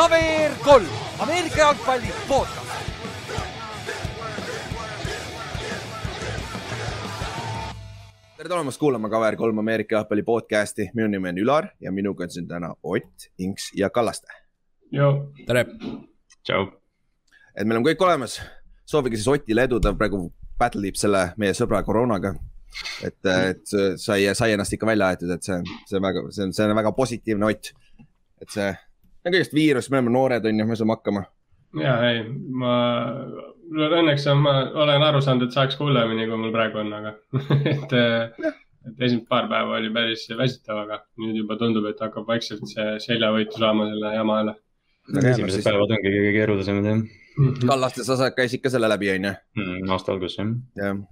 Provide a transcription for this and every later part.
KVR kolm, Ameerika jalgpalli podcast. tere tulemast kuulama KVR3 Ameerika jalgpalli podcasti, minu nimi on Ülar ja minuga on siin täna Ott, Inks ja Kallaste. tere. tšau. et meil on kõik olemas, soovige siis Otile edu, ta praegu battle ib selle meie sõbra koroonaga. et, et sai, sai ennast ikka välja aetud, et see on, see on väga, see on, see on väga positiivne Ott. et see on kõigest viirus, me oleme noored, on ju, me saame hakkama. ja ei, ma õnneks on, ma olen aru saanud, et saaks ka hullemini, kui mul praegu on, aga et, et esimesed paar päeva oli päris väsitav, aga nüüd juba tundub, et hakkab vaikselt see seljavõitu saama selle jama jälle. esimesed päevad ongi kõige keerulisemad jah. Kallaste, sa käisid ka selle läbi, on ju? Mm, aasta alguses jah. jah,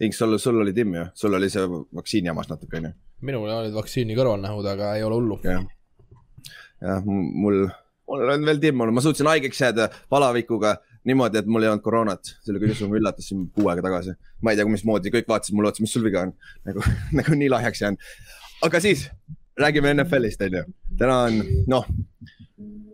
Inks, sul, sul oli timm ju, sul oli see vaktsiini jamas natuke, on ju? minul olid vaktsiini kõrvalnähud, aga ei ole hullu. jah, jah, mul, mul on veel timm olnud, ma suutsin haigeks jääda palavikuga niimoodi, et mul ei olnud koroonat, see oli kõige suurem üllatus siin kuu aega tagasi. ma ei tea, mismoodi, kõik vaatasid mulle otsa, mis sul viga on, nagu, nagu nii lahjaks jäänud. aga siis räägime NFL-ist, on ju. täna on, noh,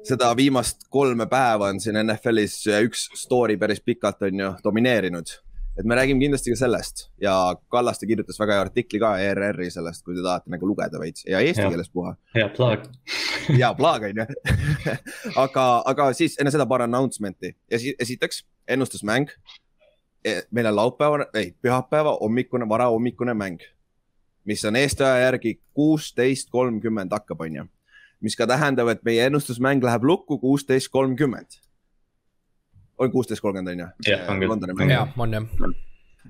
seda viimast kolme päeva on siin NFL-is üks story päris pikalt, on ju, domineerinud et me räägime kindlasti ka sellest ja Kallaste kirjutas väga hea artikli ka ERR-i sellest, kui te tahate nagu lugeda veits ja eesti keeles puha. hea plaag. hea plaag on ju aga, aga siis enne seda paar announcement'i ja siis esiteks ennustusmäng. E, meil on laupäeva, ei pühapäeva hommikune, varahommikune mäng, mis on Eesti aja järgi kuusteist kolmkümmend hakkab, on ju. mis ka tähendab, et meie ennustusmäng läheb lukku kuusteist kolmkümmend on kuusteist kolmkümmend on ju? jah, on küll. jah, on jah.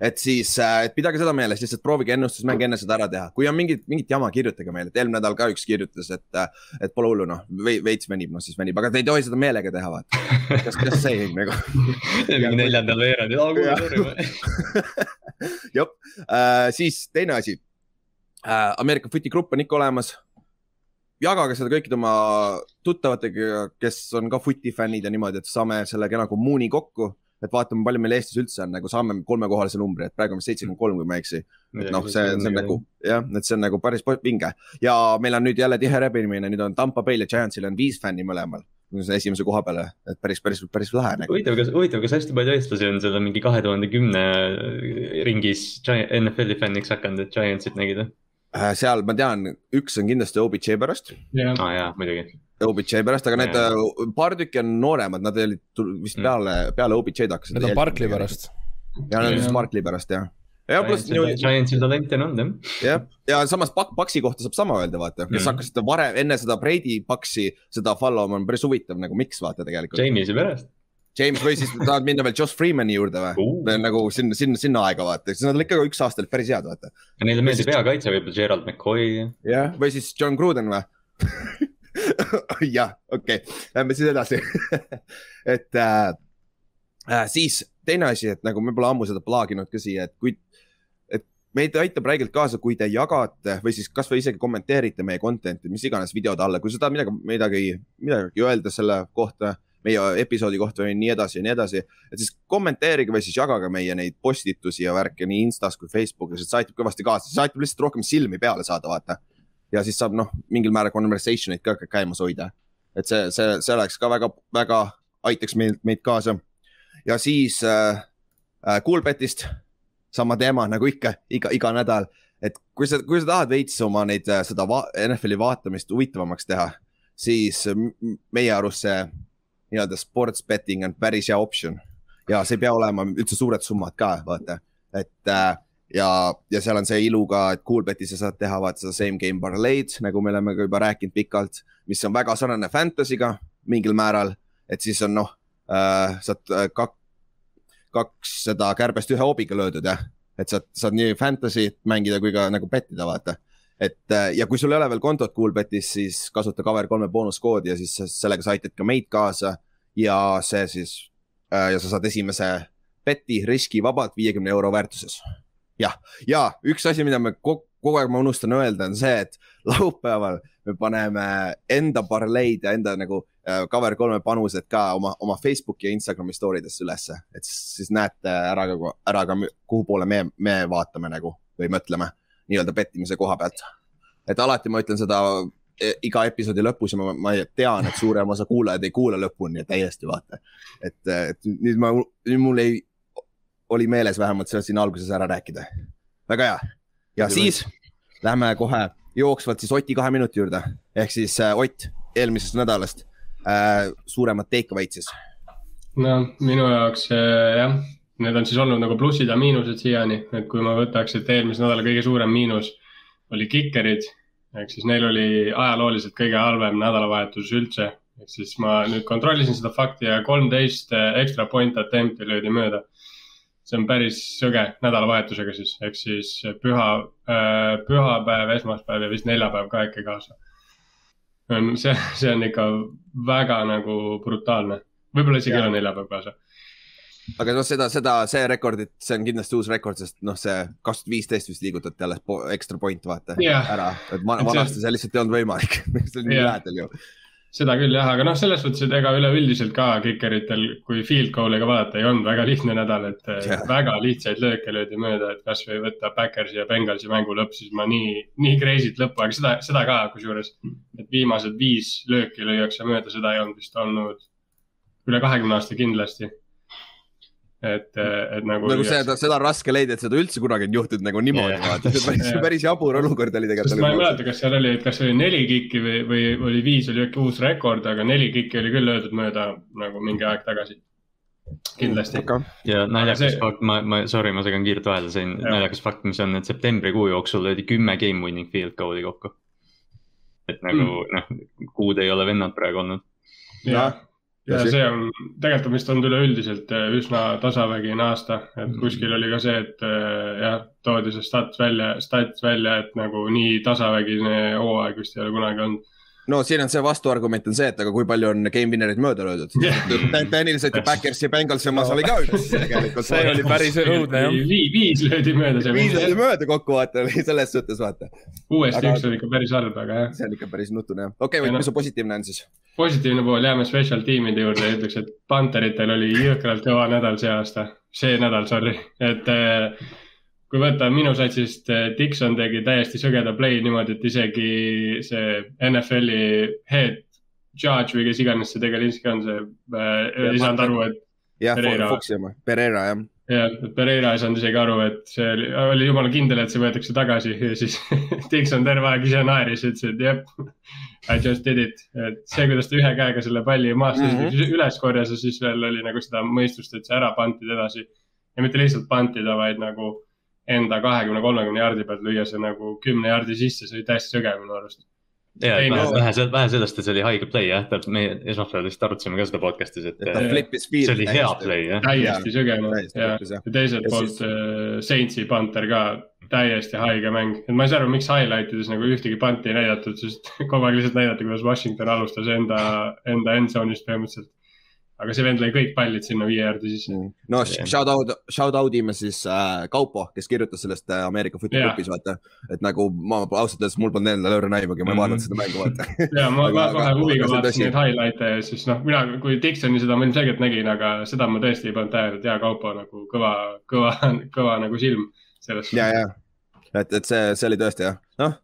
et siis, äh, et pidage seda meeles, lihtsalt proovige ennustusmäng enne seda ära teha, kui on mingit, mingit jama, kirjutage meile, et eelmine nädal ka üks kirjutas, et, äh, et pole hullu, noh, veits venib, noh siis venib, aga te ei tohi seda meelega teha, vaata. kas, kas see nagu mingi neljandal veerandil, aa kuule, sorry. jah, äh, siis teine asi. Ameerika Footi grupp on ikka olemas jagage seda kõikide oma tuttavatega, kes on ka footi fännid ja niimoodi, et saame selle kena kommuuni kokku. et vaatame, palju meil Eestis üldse on, nagu saame kolmekohalise numbri, et praegu on seitsekümmend kolm, kui ma ei eksi. et noh, see, see on nagu jah, et see on nagu päris vinge ja meil on nüüd jälle tihe rebimine, nüüd on Tampa Bay'l ja Giantsil on viis fänni mõlemal esimese koha peale, et päris, päris, päris lahe nagu.. huvitav, kas, huvitav, kas hästi palju eestlasi on selle mingi kahe tuhande kümne ringis NFL-i fänniks hakanud, et Giantsit nägid või? Äh, seal ma tean, üks on kindlasti OBJ pärast. aa ah, jaa, muidugi. OBJ pärast, aga need yeah. Äh, paar tükki on nooremad, nad olid vist mm. peale, peale OBJ-d hakkasid. Need on Barkley pärast. ja need on vist Barkley pärast jah. ja pluss. Giantsil talenti on olnud jah. jah, ja samas Pak-, Paksi kohta saab sama öelda, vaata, kes mm. hakkasid varem, enne seda Brady Paksi, seda follow ma on päris huvitav nagu, miks vaata tegelikult. James'i pärast James või siis tahad minna veel Josh Freemani juurde või uh.? nagu sinna, sinna, sinna aega vaata, siis nad olid ikka üks aasta olid päris head, vaata. ja neile meeldib hea kaitse, võib-olla Gerald McCoy. jah, või siis John Gruden või jah, okei okay., lähme siis edasi et äh, äh, siis teine asi, et nagu me pole ammu seda plaaginud ka siia, et kui, et meid aitab räigelt kaasa, kui te jagate või siis kasvõi isegi kommenteerite meie content'i, mis iganes videode alla, kui sa tahad midagi, midagi, midagi öelda selle kohta meie episoodi kohta ja nii edasi ja nii edasi. et siis kommenteerige või siis jagage meie neid postitusi ja värke nii Instas kui Facebookis, et see aitab kõvasti kaasa, see aitab lihtsalt rohkem silmi peale saada, vaata. ja siis saab noh, mingil määral conversation eid ka käimas hoida. et see, see, see oleks ka väga, väga aitaks meid, meid kaasa. ja siis äh, äh, Coolbetist sama teema nagu ikka, iga, iga nädal et kui sa, kui sa tahad veits oma neid, äh, seda va NFL-i vaatamist huvitavamaks teha, siis meie arust see nii-öelda sports betting on päris hea optsioon. ja see ei pea olema üldse suured summad ka, vaata, et äh, ja, ja seal on see ilu ka, et Coolbetis sa saad teha vaata seda same game parlay'd, nagu me oleme ka juba rääkinud pikalt, mis on väga sarnane Fantasy'ga mingil määral, et siis on noh äh,, saad äh, kak, kaks seda kärbest ühe hoobiga löödud jah, et saad, saad nii Fantasy't mängida kui ka nagu bettida, vaata et äh, ja kui sul ei ole veel kontot Coolbetis, siis kasuta Cover3 boonuskoodi ja siis sellega sa aitad ka meid kaasa. ja see siis äh, ja sa saad esimese beti riskivabalt viiekümne euro väärtuses. jah, ja üks asi, mida me kogu, kogu aeg ma unustan öelda, on see, et laupäeval me paneme enda parleid ja enda nagu äh, Cover3 panused ka oma, oma Facebooki ja Instagrami story desse ülesse, et siis näete ära ka, ära ka, kuhu poole me, me vaatame nagu või mõtleme nii-öelda pettimise koha pealt. et alati ma ütlen seda e, iga episoodi lõpus ja ma, ma tean, et suurem osa kuulajaid ei kuula lõpuni täiesti vaata. et, et nüüd ma, nüüd mul ei, oli meeles vähemalt sellest siin alguses ära rääkida. väga hea ja Muidugi. siis lähme kohe jooksvalt siis Oti kahe minuti juurde ehk siis äh, Ott eelmisest nädalast äh, suuremad takeaway'd siis. no minu jaoks äh, jah, need on siis olnud nagu plussid ja miinused siiani, et kui ma võtaks, et eelmise nädala kõige suurem miinus oli kikerid. ehk siis neil oli ajalooliselt kõige halvem nädalavahetus üldse. ehk siis ma nüüd kontrollisin seda fakti ja kolmteist extra point attempt'i löödi mööda. see on päris sõge nädalavahetusega siis, ehk siis püha, pühapäev, esmaspäev ja vist neljapäev ka äkki kaasa. see, see on ikka väga nagu brutaalne, võib-olla isegi ei ole neljapäev kaasa. Aga noh, seda, seda, see rekordit, see on kindlasti uus rekord, sest noh, see kaks tuhat viisteist vist liigutati alles po- extra point vaata Jah. ära, et see- vanasti see lihtsalt ei olnud võimalik, see oli nii Jah. lähedal ju. seda küll jah, aga noh, selles suhtes, et ega üleüldiselt ka kikeritel, kui field goal'iga vaadata, ei olnud väga lihtne nädal, et yeah. väga lihtsaid lööke löödi mööda, et kasvõi võtta Backersi ja Bengalsi mängu lõpp, siis ma nii, nii crazy't lõppu, aga seda, seda ka kusjuures, et viimased viis lööki lüüakse mööda, seda ei olnud vist olnud üle kahekümne aasta kindlasti. et, et nagu. nagu seda, seda on raske leida, et seda üldse kunagi on juhtunud nagu niimoodi Jah. vaata, see on päris, Jah. päris jabur olukord oli sest ma ei tegelikult. mäleta, kas seal oli, et kas oli neli kikki või, või oli viis oli äkki uus rekord, aga neli kikki oli küll löödud mööda nagu mingi aeg tagasi. kindlasti. ja naljakas see- fakt, ma, ma, sorry, ma segan kiirelt vahele, sain Jah. naljakas fakt, mis on, et septembrikuu jooksul löödi kümme game winning field goal'i kokku. et nagu Mm. noh, kuud ei ole vennad praegu olnud. ja, ja Ja see- see on, tegelikult on vist olnud üleüldiselt eh, üsna tasavägine aasta, et Mhm. kuskil oli ka see, et eh, jah, toodi see stats välja, stats välja, et nagu nii tasavägine hooaeg vist ei ole kunagi olnud. no siin on see vastuargument on see, et aga kui palju on game winner'id mööda löödud Jah.. tehniliselt ju Backers ja Bengals ja Mas oli ka üks tegelikult. see oli päris õudne jah. viis, löödi mööda viis seal. mööda kokku vaata, oli selles suhtes vaata. uuesti Aga- üks oli ikka päris halb, aga jah. see on ikka päris nutune jah. okei okay,, noh- mis su positiivne on siis? Positiivne pool, jääme special tiimide juurde ja ütleks, et Panteritel oli jõhkralt kõva nädal see aasta, see nädal, sorry, et eh, kui võtta minu satsist, Dixon tegi täiesti sõgeda play niimoodi, et isegi see NFL-i head judge või kes iganes see tegelikult on, see äh, ei saanud aru, et jah, oma, Pereira jah. Et Pereira ei saanud isegi aru, et see oli, oli jumala kindel, et see võetakse tagasi ja siis Dixon terve aeg ise naeris, ütles, et jep, I just did it, et see, kuidas ta ühe käega selle palli maast mm. -hmm. üles korjas ja siis veel oli nagu seda mõistust, et see ära pantida edasi. ja mitte lihtsalt pantida, vaid nagu enda kahekümne, kolmekümne jaardi pealt lüüa see nagu kümne jaardi sisse, see oli täiesti sõge minu arust. ja, vähe, vähe sellest, vähe sellest, et see oli haige play jah, täpselt meie esmaspäeval vist arutasime ka seda podcast'is, et et ta Jah. flip'is see field. oli hea play jah. täiesti täiesti ja, ja teiselt Ja poolt siis- siis... Saintsi panter ka täiesti haige mäng, et ma ei saa aru, miks highlight ides nagu ühtegi panti ei näidatud, sest kogu aeg lihtsalt näidati, kuidas Washington alustas enda, enda end zone'ist põhimõtteliselt. Aga see vend lõi kõik pallid sinna viie jaardi sisse. no shout out, shout out ime siis äh, Kaupo, kes kirjutas sellest äh, Ameerika Jah. Footballgrupis vaata. et nagu ma ausalt öeldes, mul polnud endal õrna aimugi, ma ei Mhm. vaadanud seda mängu vaata. ja ma, ma kohe huviga vaatasin neid highlight'e ja siis noh, mina, kui Dixoni seda ma ilmselgelt nägin, aga seda ma tõesti ei pannud tähele, et jaa, Kaupo nagu kõva, kõva, kõva nagu silm selles. ja, ja, et, et see, see oli tõesti jah, noh,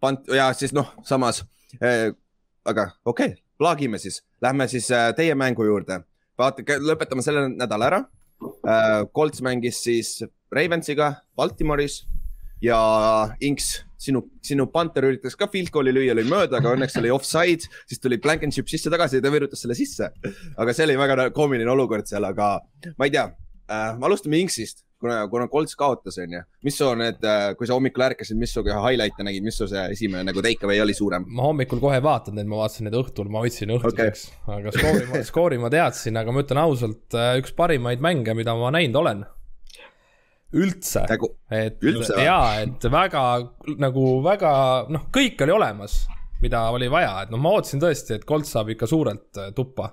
pant- ja siis noh, samas äh,, aga okei okay,, plaagime siis, lähme siis äh, teie mängu juurde. vaata, lõpetame selle nädala ära äh,. Colts mängis siis Ravensiga Baltimoris ja Inks, sinu, sinu Panther üritas ka field goal'i lüüa, lõi mööda, aga õnneks oli offside, siis tuli Blankenship sisse tagasi ja ta virutas selle sisse. aga see oli väga koomiline olukord seal, aga ma ei tea äh,, alustame Inksist, kuna, kuna Colts kaotas, onju. mis su need, kui sa hommikul ärkasid, mis su highlight'e nägid, mis su see esimene nagu take away oli suurem? ma hommikul kohe ei vaadanud neid, ma vaatasin neid õhtul, ma võtsin õhtuseks okay., aga skoori ma, skoori ma teadsin, aga ma ütlen ausalt, üks parimaid mänge, mida ma näinud olen. üldse, nagu, et Üldse jaa, et väga nagu väga noh, kõik oli olemas, mida oli vaja, et noh, ma ootasin tõesti, et Colt saab ikka suurelt äh, tuppa.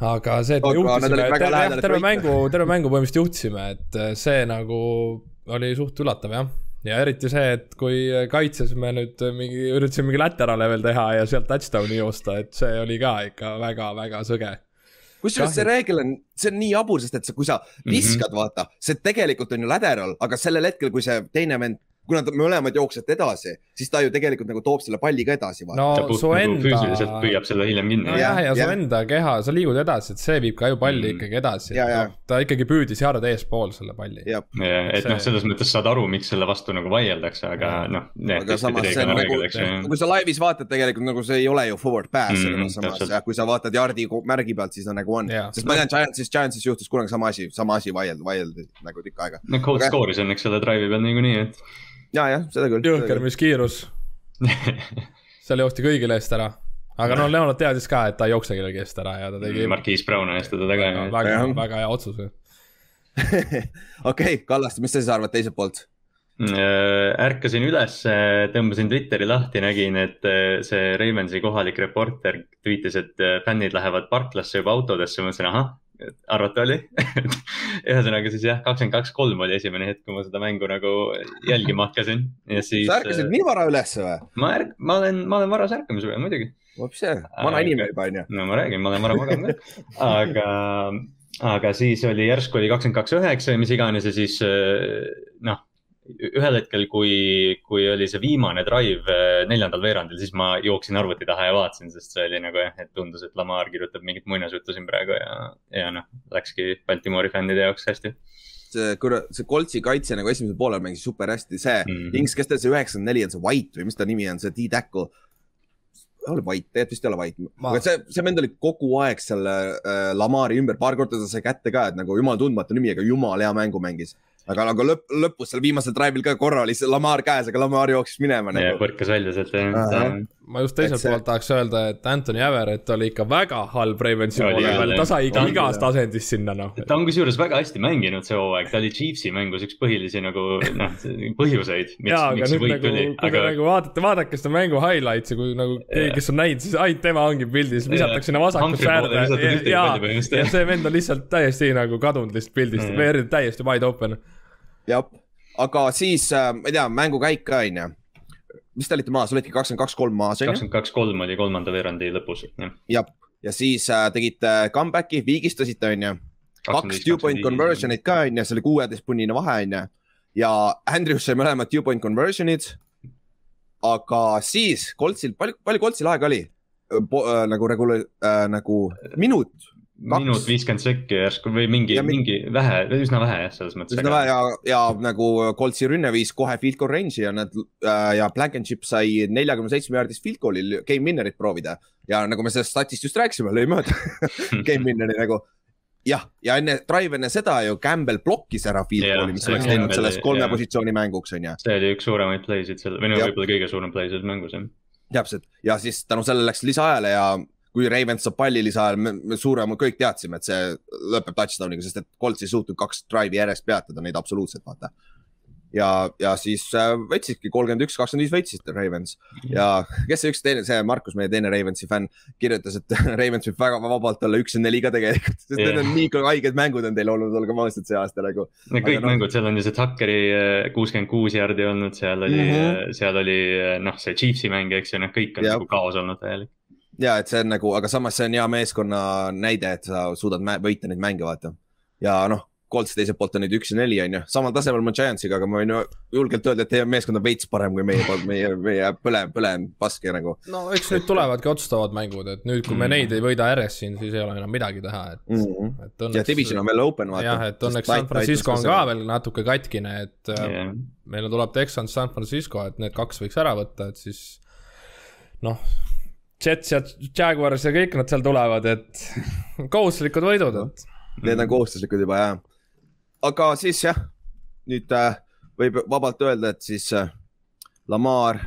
Aga see, et me juhtisime terve, terve mängu, terve mängu põhimõtteliselt juhtisime, et äh, see nagu oli suht üllatav jah ja eriti see, et kui kaitses me nüüd mingi, üritasime mingi laterale veel teha ja sealt touchdown'i joosta, et see oli ka ikka väga-väga sõge. kusjuures see reegel on, see on nii jabur, sest et sa, kui sa viskad mm, -hmm. vaata, see tegelikult on ju lateral, aga sellel hetkel, kui see teine vend kuna ta- mõlemad jooksevad edasi, siis ta ju tegelikult nagu toob selle palli ka edasi. ta no pu- su nagu füüsiliselt enda, püüab selle hiljem kinni nojah, ja su jah. enda keha, sa liigud edasi, et see viib ka ju palli Mm. ikkagi edasi Ja, ja.. ta ikkagi püüdis jääda eespool selle palli. jah, Ja, et See- noh, selles mõttes saad aru, miks selle vastu nagu vaieldakse, aga noh. aga samas see on nagu, kui sa laivis vaatad, tegelikult nagu see ei ole ju forward pass Mm, mm,, samas täpselt. ja kui sa vaatad jardi ko- märgi pealt, siis ta nagu on sest ma tean Giantsis, Giantsis juhtus kunagi sama asi, sama asi vaieldi, vaieldi nagu tükk aega. no Cold Score'is õnneks selle drive'i peal niikuinii, et. ja, jah, seda küll. jõhker, mis kiirus, seal joosti kõigile eest ära. aga no Leonard teadis ka, et ta ei jookse kellegi eest ära ja ta tegi Marquis Brown ajas teda taga väga, ja väga, hea otsus. okei, Kallaste, mis sa siis arvad teiselt poolt? Äh, ärkasin üles, tõmbasin Twitteri lahti, nägin, et äh, see Ravensi kohalik reporter tweetis, et äh, fännid lähevad parklasse juba autodesse, mõtlesin, ahah, arvata oli. ühesõnaga siis jah, kakskümmend kaks, kolm oli esimene hetk, kui ma seda mängu nagu jälgima hakkasin ja siis. sa ärkasid nii vara ülesse või? ma ärk-, ma olen, ma olen varase ärkamise peal muidugi. see, vana inimene juba onju. no ma räägin, ma olen vara maganud ka, aga, aga siis oli järsku oli kakskümmend kaks üheksa ja mis iganes ja siis äh, noh, ühel hetkel, kui, kui oli see viimane drive äh, neljandal veerandil, siis ma jooksin arvuti taha ja vaatasin, sest see oli nagu jah, et tundus, et Lamar kirjutab mingit muinasjuttu siin praegu ja, ja noh, läkski Baltimoori fännide jaoks hästi see kurat, see Koltsi kaitse nagu esimesel poolel mängis super hästi, see mm. -hmm. Ings, kes tal see üheksakümmend neli on, see White või mis ta nimi on, see D-Tackle. oli White, tegelikult vist ei ole White Ma- aga see, see vend oli kogu aeg selle äh, Lamari ümber, paar korda ta sai kätte ka, et nagu jumal tundmatu nimi, aga jumal hea mängu mängis. Aga nagu lõpp, lõpus seal viimasel drive'il ka korra oli see Lamar käes, aga Lamar jooksis minema nagu. põrkas välja sealt ja Ahah. Ma just teiselt see- poolt tahaks öelda, et Anthony Everett oli ikka väga halb Ravensi poole peal, ta sai Ta on igast küll, asendist sinna noh. ta on kusjuures väga hästi mänginud see hooaeg, ta oli Chiefsi mängus üks põhilisi nagu noh, põhjuseid, miks jaa,, aga miks see nüüd võit nagu, tuli, kui te aga nagu vaatate, vaadake seda mängu highlights'i, kui nagu keegi, kes on näinud, siis ainult tema ongi pildis, visatakse sinna vasakusse äärde ja ja see vend on lihtsalt täiesti nagu kadunud lihtsalt pildist. Mm., täiesti wide open. jah, aga siis äh, ma ei tea, mängukäik ka onju. Mis te olite maas, olidki kakskümmend kaks, kolm maas onju? kakskümmend kaks, kolm oli kolmanda veerandi lõpus, jah. jah, ja siis äh, tegite comeback'i, viigistasite onju. kaks two point conversion'it ka onju, see oli kuueteistpunnine vahe onju. ja Andrews sai mõlemad two point conversion'id. aga siis Coltsil, palju, palju Coltsil aega oli? nagu regula- äh,, nagu minut, minut viiskümmend sekki järsku või mingi Ja, mi- mingi vähe, üsna vähe jah, selles mõttes. üsna vähe ja, ja nagu Coltsi rünne viis kohe field goal range'i ja nad äh, ja Blankenship sai neljakümne seitsme jaardist field goal'il game winner'it proovida. ja nagu me sellest statist just rääkisime, lõi mööda game winner'i nagu jah, ja enne, drive enne seda ju Campbell blokkis ära field goal'i, mis oleks teinud sellest kolme jah. positsiooni mänguks onju. see oli üks suuremaid play'sid seal või no võib-olla kõige suurem play selles mängus jah. täpselt ja siis tänu sellele läks lisaajale ja kui Ravens saab palli lisaajal, me, me suurema kõik teadsime, et see lõpeb touchdown'iga, sest et Colts ei suutnud kaks drive'i järjest peatada neid absoluutselt, vaata. ja, ja siis äh, võtsidki kolmkümmend üks, kakskümmend viis võitsid Ravens ja kes see üks teine, see Markus, meie teine Ravensi fänn, kirjutas, et Ravens võib väga vabalt olla üks ja neli ka tegelikult, sest Jah. need on nii haiged mängud on teil olnud, olgem ausad, see aasta nagu. no kõik Aga noh- mängud, seal on ju see Tuckeri äh, kuuskümmend kuus jaardi olnud, seal oli mm, Mhm. -hmm. seal oli noh, see Chiefsi mäng, eks ju, noh, kõik on Jah. nagu kaos olnud täielik. Ja et see on nagu, aga samas see on hea meeskonna näide, et sa suudad võita neid mänge, vaata. ja noh, Colts teiselt poolt on nüüd üks ja neli on ju, samal tasemel ma Giantsiga, aga ma võin ju julgelt öelda, et teie meeskond on veits parem kui meie, meie, meie põlev, põlev paske nagu no eks nüüd tulevadki otsustavad mängud, et nüüd, kui me Mm. neid ei võida järjest siin, siis ei ole enam midagi teha, et mm. -hmm. et ja division on veel open, vaata. jah, et õnneks San Francisco on ka veel natuke katkine, et äh, jah, meile tuleb Texans, San Francisco, et need kaks võiks ära võtta, et siis noh, Jets ja Jaguars ja kõik nad seal tulevad, et kohustuslikud võidud, et Need on kohustuslikud juba jah. aga siis jah, nüüd äh, võib vabalt öelda, et siis äh, Lamar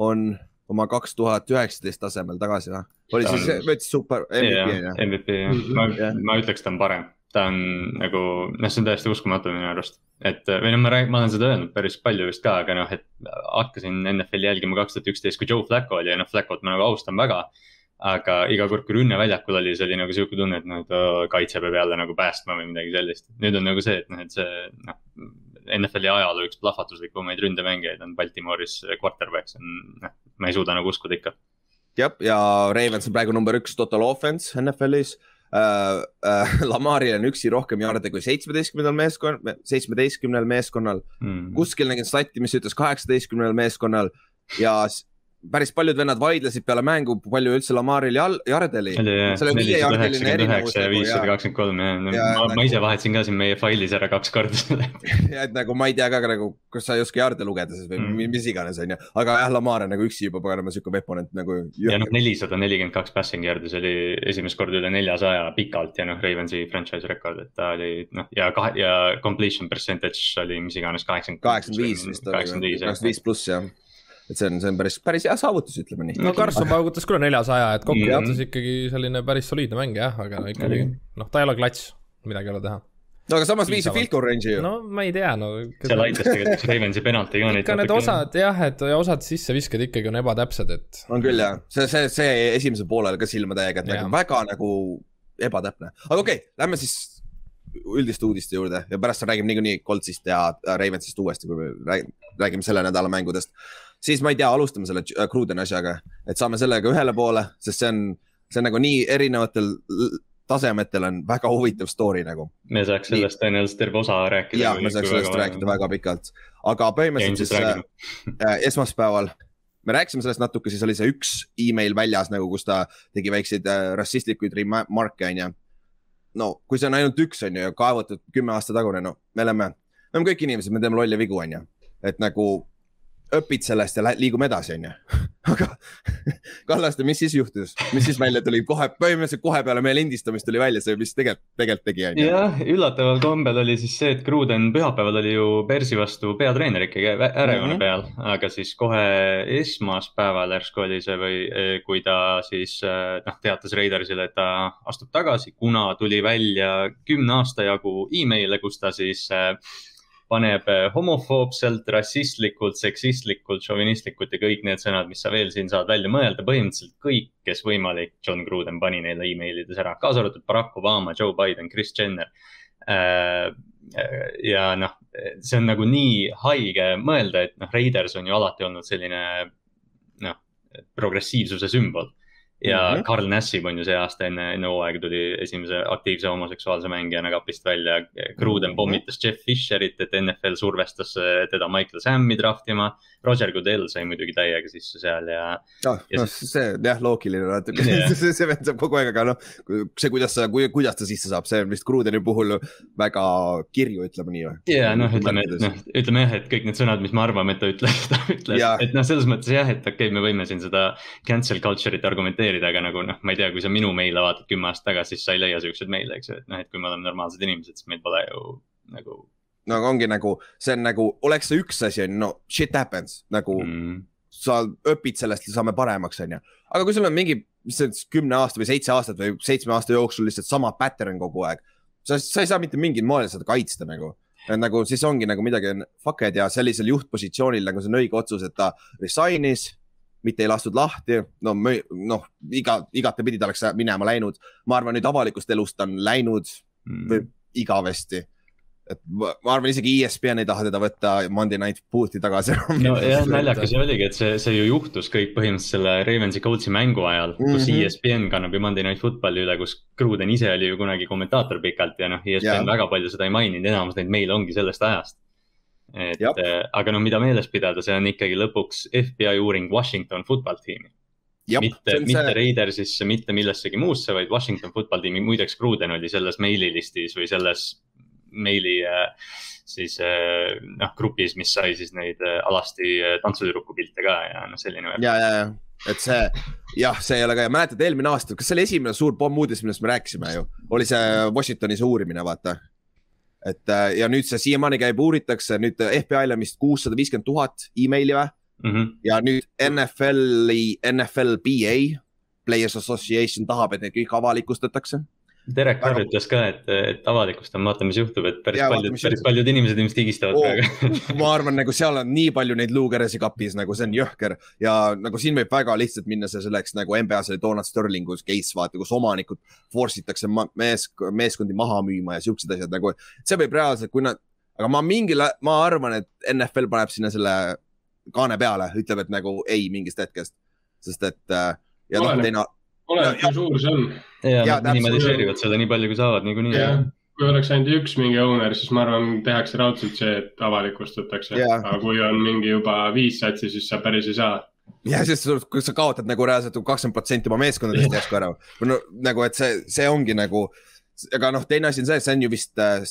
on oma kaks tuhat üheksateist tasemel tagasi või? oli Ta siis on-, võttis super MVP on ju? MVP jah, ma Jah., ma ütleks, ta on parem. ta on nagu, noh, see on täiesti uskumatu minu arust. Et või noh, ma räägin, ma olen seda öelnud päris palju vist ka, aga noh, et hakkasin NFL-i jälgima kaks tuhat üksteist, kui Joe Flacco oli ja noh, Flacco't ma nagu austan väga. aga iga kord, kui rünne väljakul oli, see oli nagu sihuke tunne, et noh, et kaitse peab jälle nagu päästma või midagi sellist. nüüd on nagu see, et noh, et see noh, NFL-i ajaloo üks plahvatuslikumaid ründemängijaid on Baltimooris quarterback, see on noh, ma ei suuda nagu uskuda ikka jah, ja Ravens on praegu number üks total offense NFL-is äh, äh, Lamaril on üksi rohkem jarde kui seitsmeteistkümnendal meeskonnal, seitsmeteistkümnel meeskonnal. mm.. kuskil nägin stati, mis ütles kaheksateistkümnel meeskonnal ja päris paljud vennad vaidlesid peale mängu, palju üldse Lamaril jal-, jarde oli. oli jah, seal on viiejardiline erinevus nagu viissada kakskümmend kolm ja no, Ja ma, nagu- ma ise vahetasin ka siin meie failis ära kaks korda selle. ja et nagu ma ei tea ka nagu, kas sa ei oska jarde lugeda siis või Mm. mis iganes, onju. aga jah, Lamar on nagu üksi juba paganama siuke veponent nagu. ja noh, nelisada nelikümmend kaks passing yard'i, see oli esimest korda üle neljasaja pikalt ja noh, Ravensi franchise rekord, et ta oli noh ja kahe ja completion percentage oli mis iganes kaheksakümmend. kaheksakümmend viis vist oli, kaheksakümmend viis pluss jah. Et see on, see on päris, päris hea saavutus, ütleme nii. no Carson paugutas küll neljasaja, et kokkuvõttes Mhm. ikkagi selline päris soliidne mäng jah, aga no ikkagi Oli. noh, ta ei ole klats, midagi ei ole teha. no aga samas viis field goal range'i ju. no ma ei tea, no. seal aitas tegelikult üks Ravensi penalti ka ikka need osad jah, et ja osad sissevisked ikkagi on ebatäpsed, et on küll jah, see, see, see esimesel poolel ka silmatäiega, et nagu väga nagu ebatäpne, aga okei okay,, lähme siis üldiste uudiste juurde ja pärast räägime niikuinii Coltsist ja Ravensist uuesti, kui me räägime, räägime selle nädala mängudest. Siis ma ei tea, alustame selle äh, Cruden asjaga, et saame sellega ühele poole, sest see on, see on nagu nii erinevatel tasemetel on väga huvitav story nagu. me saaks sellest tõenäoliselt terve osa rääkida. ja me saaks sellest rääkida. väga pikalt, aga ja põhimõtteliselt ilmselt siis äh, äh, esmaspäeval me rääkisime sellest natuke, siis oli see üks email väljas nagu, kus ta tegi väikseid äh, rassistlikuid remarke, onju. no kui see on ainult üks, onju, ja kaevatud kümme aasta tagune, no me oleme, me oleme kõik inimesed, me teeme lolle vigu, onju. et nagu õpid sellest ja lähed- liigume edasi, onju. aga Kallaste, mis siis juhtus, mis siis välja tuli kohe, põhimõtteliselt kohe peale meie lindistamist tuli välja see, mis tegelikult, tegelikult tegi, onju. jah, üllataval kombel oli siis see, et Cruden pühapäeval oli ju Bersi vastu peatreener ikkagi ärejoone Mhm. peal, aga siis kohe esmaspäeval järsku oli see või eh, kui ta siis eh, noh, teatas Raidersile, et ta astub tagasi, kuna tuli välja kümne aasta jagu email'e, kus ta siis eh, paneb eh, homofoobselt, rassistlikult, seksistlikult, šovinistlikult ja kõik need sõnad, mis sa veel siin saad välja mõelda, põhimõtteliselt kõik, kes võimalik, John Cruden pani neile emailides ära, kaasa arvatud Barack Obama, Joe Biden, Chris Jenner. ja noh, see on nagu nii haige mõelda, et noh, Raiders on ju alati olnud selline noh, progressiivsuse sümbol. Ja mm. -hmm. Carl Nassib on ju see aasta enne, enne hooaega tuli esimese aktiivse homoseksuaalse mängijana kapist välja. Cruden Mhm. pommitas Jeff Fisherit, et NFL survestas eh, teda Michael Sammi draftima. Roger Goodell sai muidugi täiega sisse seal ja noh Ja no,, siis- see jah, loogiline natuke Jah. see, see vend saab kogu aeg, aga noh, see, kuidas sa, kuidas ta sisse saab, see on vist Krudeni puhul väga kirju, ütleme nii või? ja noh, ütleme, et noh, ütleme jah, et kõik need sõnad, mis me arvame, et ta ütles, ta ütles Jaa., et noh, selles mõttes jah, et okei okay,, me võime siin seda cancel culture'it argumenteerida, aga nagu noh, ma ei tea, kui sa minu meile vaatad kümme aastat tagasi, siis sa ei leia siukseid meile, eks ju, et noh, et kui me oleme normaalsed inimesed, siis meil pole ju nagu no aga ongi nagu, see on nagu, oleks see üks asi, on ju, no shit happens nagu mm. sa õpid sellest ja saame paremaks, on ju. aga kui sul on mingi, mis see on siis kümne aasta või seitse aastat või seitsme aasta jooksul lihtsalt sama pattern kogu aeg, sa, sa ei saa mitte mingil moel seda kaitsta nagu. nagu siis ongi nagu midagi on fuck'ed ja sellisel juhtpositsioonil nagu see on õige otsus, et ta resign'is, mitte ei lastud lahti, no noh, iga, igatepidi ta oleks minema läinud. ma arvan, nüüd avalikust elust on läinud mm. igavesti. et ma, ma arvan, isegi ESPN ei taha teda võtta Monday Night Booth'i tagasi nojah, naljakas ju oligi, et see, see ju juhtus kõik põhimõtteliselt selle Ravensi Coltsi mängu ajal mm, -hmm. kus Mhm. ESPN kannab ju Monday Night Footballi üle, kus Cruden ise oli ju kunagi kommentaator pikalt ja noh, ESPN Jaa. väga palju seda ei maininud, enamus neid meile ongi sellest ajast. Et Jap. äh, aga no mida meeles pidada, see on ikkagi lõpuks FBI uuring Washington football tiimi. mitte, mitte Raidersisse, mitte millessegi muusse, vaid Washington football tiimi, muideks Cruden oli selles meililistis või selles meili äh, siis äh, noh, grupis, mis sai siis neid alasti tantsutüdruku pilte ka ja noh, selline. ja, ja, ja, et see jah, see ei ole ka ja mäletad eelmine aasta, kas see oli esimene suur pommuudis, millest me rääkisime ju, oli see Washingtoni see uurimine, vaata. Et äh, ja nüüd see siiamaani käib, uuritakse nüüd FBI-l on vist kuussada viiskümmend tuhat emaili või Mm -hmm. ja nüüd NFL-i, NFLBA, Players Association tahab, et need kõik avalikustatakse. Derek Carr Väga- ütles ka, et, et avalikustame, vaata, mis juhtub, et päris vaata, paljud, päris juhtub. paljud inimesed ilmselt higistavad Oo. praegu. ma arvan, nagu seal on nii palju neid luukeresi kapis, nagu see on jõhker ja nagu siin võib väga lihtsalt minna see selleks nagu NBA-s oli Donald Sterlingu case, vaata, kus omanikud force itakse mees, meeskondi maha müüma ja siuksed asjad nagu, see võib reaalselt, kui nad, aga ma mingil, ma arvan, et NFL paneb sinna selle kaane peale, ütleb, et nagu ei mingist hetkest, sest et äh, ja noh, teine, oleneb, Ja- kui suur see on. Ja Jaa, nad minimaliseerivad seda nii palju, kui saavad niikuinii. kui oleks ainult üks mingi owner, siis ma arvan, tehakse raudselt see, et avalikustatakse aga kui on mingi juba viis satsi, siis sa päris ei saa. ja sest sul- kui sa kaotad nagu reaalselt kakskümmend protsenti oma meeskondadest järsku ära. no nagu, et see, see ongi nagu, aga noh, teine asi on see, see on ju vist äh,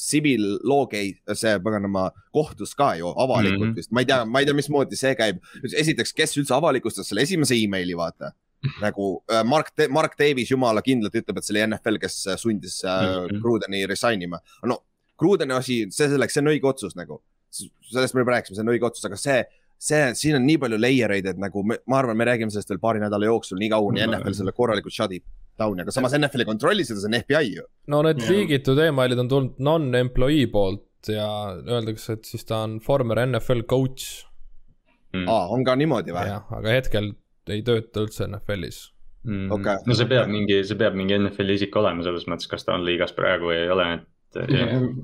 gate, see paganama kohtus ka ju avalikult mm. -hmm. vist, ma ei tea, ma ei tea, mismoodi see käib. esiteks, kes üldse avalikustas selle esimese emaili, vaata nagu äh, Mark, Mark Davis jumala kindlalt ütleb, et see oli NFL, kes äh, sundis äh, mm. -hmm. Grudeni resign ima. no Grudeni asi, see selleks, see on õige otsus nagu, sellest me juba rääkisime, see on õige otsus, aga see see, siin on nii palju layer eid, et nagu me, ma arvan, me räägime sellest veel paari nädala jooksul, nii kaua, kuni Mhm. NFL selle korralikult shut ib down'i, aga samas NFL ei kontrolli seda, see on FBI ju. no need Jah. liigitud emailid on tulnud non-employee poolt ja öeldakse, et siis ta on former NFL coach. Mm. aa, on ka niimoodi või? aga hetkel ei tööta üldse NFL-is. Mm. Okei. no see peab mingi, see peab mingi NFL-i isik olema selles mõttes, kas ta on liigas praegu või ei ole, et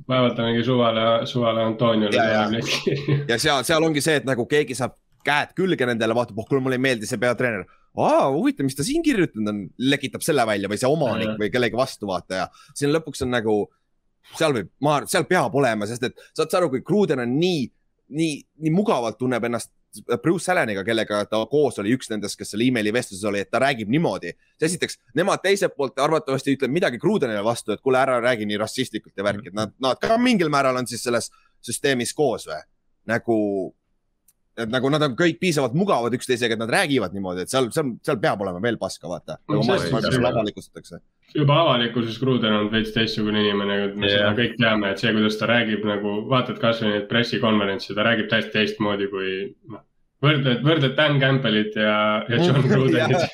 vaevalt ta mingi suvale, suvale Antoniole Ja, ja. ja seal, seal ongi see, et nagu keegi saab käed külge nendele, vaatab, oh kuule, mulle ei meeldi see peatreener. aa, huvitav, mis ta siin kirjutanud on, lekitab selle välja või see omanik Ja. või kellegi vastu vaata ja siin lõpuks on nagu, seal võib, ma, seal peab olema, sest et saad sa aru, kui Kruden on nii, nii, nii mugavalt tunneb ennast Bruce Alleniga, kellega ta koos oli üks nendest, kes seal emaili vestluses oli, et ta räägib niimoodi. esiteks, nemad teiselt poolt arvatavasti ütleb midagi Krudenile vastu, et kuule, ära räägi nii rassistlikult ja värki, et nad, nad ka mingil määral on siis selles süsteemis koos või? nagu, et nagu nad on kõik piisavalt mugavad üksteisega, et nad räägivad niimoodi, et seal, seal, seal peab olema veel paska, vaata. Nagu avalikustatakse. juba avalikkuses Kruden on veits teistsugune inimene, me Jah. seda kõik teame, et see, kuidas ta räägib nagu, vaatad kasvõi neid pressikonverentse, ta räägib täiesti teistmoodi kui noh. võrdled, võrdled Dan Campbellit ja, ja John Crudenit,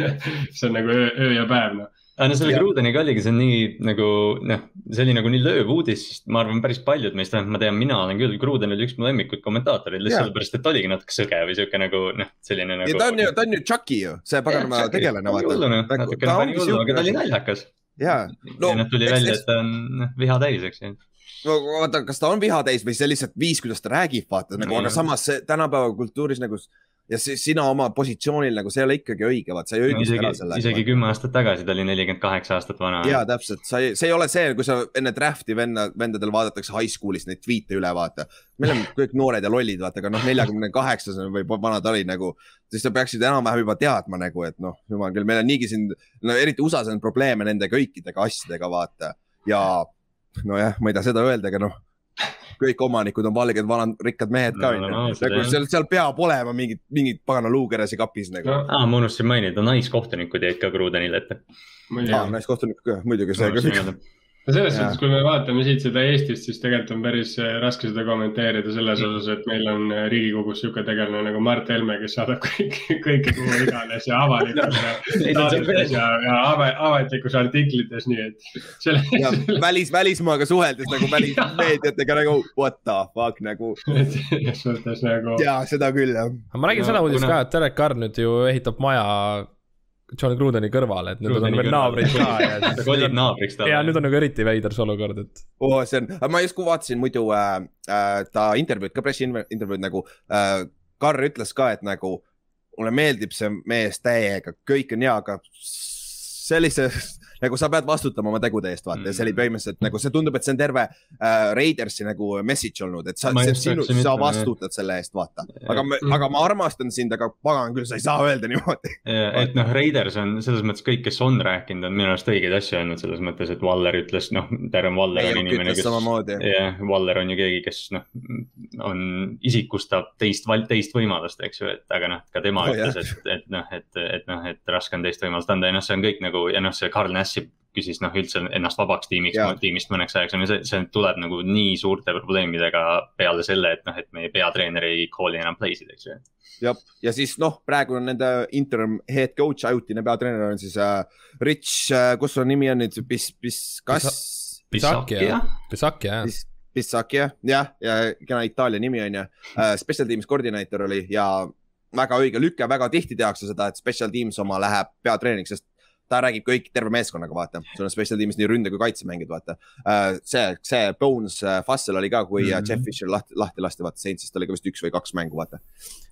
see on nagu öö, öö ja päev noh. Aga no selle Ja. Grudeniga oligi, see on nii nagu noh, see oli nagu nii lööv uudis, sest ma arvan, päris paljud meist, vähemalt ma tean, mina olen küll, Gruden oli üks mu lemmikuid kommentaatoreid, lihtsalt sellepärast, et oligi natuke sõge või siuke nagu noh, selline nagu. ta on ju, ta on ju Chucky ju, see paganama tegelane, natukene pani hullu, aga ta oli naljakas. ja, no, ja noh, tuli eks- välja, et ta on noh, viha täis, eks ju. no vaata, kas ta on viha täis või see lihtsalt viis, kuidas ta räägib, vaata nagu, aga Mm. samas see tänapäeva kultuuris nagu ja sina oma positsioonil nagu see ei ole ikkagi õige, vaat sa ei õigusta isegi ära, selle. isegi kümme aastat tagasi ta oli nelikümmend kaheksa aastat vana. ja täpselt, sa ei, see ei ole see, kui sa enne draft'i venna, vendadel vaadatakse high school'is neid tweet'e üle, vaata. me oleme kõik noored ja lollid, vaata, aga noh, neljakümne kaheksasena või vana ta oli nagu, siis sa peaksid enam-vähem juba teadma nagu, et noh, jumal küll, meil on niigi siin, no eriti USA-s on probleeme nende kõikidega asjadega, vaata. ja nojah, ma ei taha seda öelda, aga noh, kõik omanikud on valged, vanad rikkad mehed ka No, onju no, nagu seal, seal peab olema mingid, mingid pagana luukeresi kapis nagu. No. Aa, ma unustasin mainida, naiskohtunikud jäid ka Grudenile ette. muidugi. Ah, naiskohtunik ka, muidugi see ka. No selles suhtes, kui me vaatame siit seda Eestist, siis tegelikult on päris äh, raske seda kommenteerida selles Mm. osas, et meil on äh, Riigikogus niisugune tegelane nagu Mart Helme, kes saadab kõiki, kõike kuhu iganes ja ja saadikutes veel. ja, ja ava- avalikus artiklites, nii et selle, ja välis, välismaaga suheldes nagu välismeediatega nagu what the fuck nagu selles mõttes nagu ja seda küll jah. ma räägin No, seda uudist kuna- ka, et Derek Carr nüüd ju ehitab maja John Crudeni kõrvale, et nüüd on veel kõrvale. naabrid ka ja ta kolib naabriks talle. ja nüüd on nagu eriti veider see olukord, et oh,. see on, ma just vaatasin muidu äh, äh, ta intervjuud ka, pressiintervjuud nagu äh,. Karr ütles ka, et nagu mulle meeldib see mees täiega, kõik on hea, aga sellise nagu sa pead vastutama oma tegude eest, vaata ja see oli Mm. põhimõtteliselt nagu see tundub, et see on terve äh, Raidersi nagu message olnud, et sa, sinu, sa vastutad selle eest, vaata. aga, Mm. aga ma armastan sind, aga pagan küll, sa ei saa öelda niimoodi. et noh, Raiders on selles mõttes kõik, kes on rääkinud, on minu arust õigeid asju öelnud selles mõttes, et Waller ütles, noh, Darren Waller on inimene, kes. jah, Waller on ju keegi, kes noh, on, isikustab teist, teist võimalust, eks ju, et aga noh, ka tema Oh, ütles, et, et noh, et, et noh, et raske on teist võimalust anda ja noh, see on kõik nagu ja noh, see Carl Nassi küsis noh, üldse ennast vabaks tiimiks tiimist mõneks ajaks on ju, see, see tuleb nagu nii suurte probleemidega peale selle, et noh, et meie peatreener ei call'i enam play'sid, eks ju. jah, ja siis noh, praegu on nende interim head coach, ajutine peatreener on siis äh, Rich äh,, kus su nimi on nüüd, Bis, Bis, kas? Pisaki jah, Pisaki jah. Bis, Bissaki jah, jah, ja kena Itaalia nimi on ju uh,. Special teams koordinaator oli ja väga õige lüke, väga tihti tehakse seda, et special teams oma läheb peatreeneriks, sest ta räägib kõik terve meeskonnaga, vaata, sul on special tiimis nii ründe kui kaitsemängijad, vaata uh,. see, see Bones uh, Fussel oli ka, kui mm Mhm. -hmm. Jeff Fisher lahti, lahti lasti, vaata, Saintsist oli ka vist üks või kaks mängu, vaata.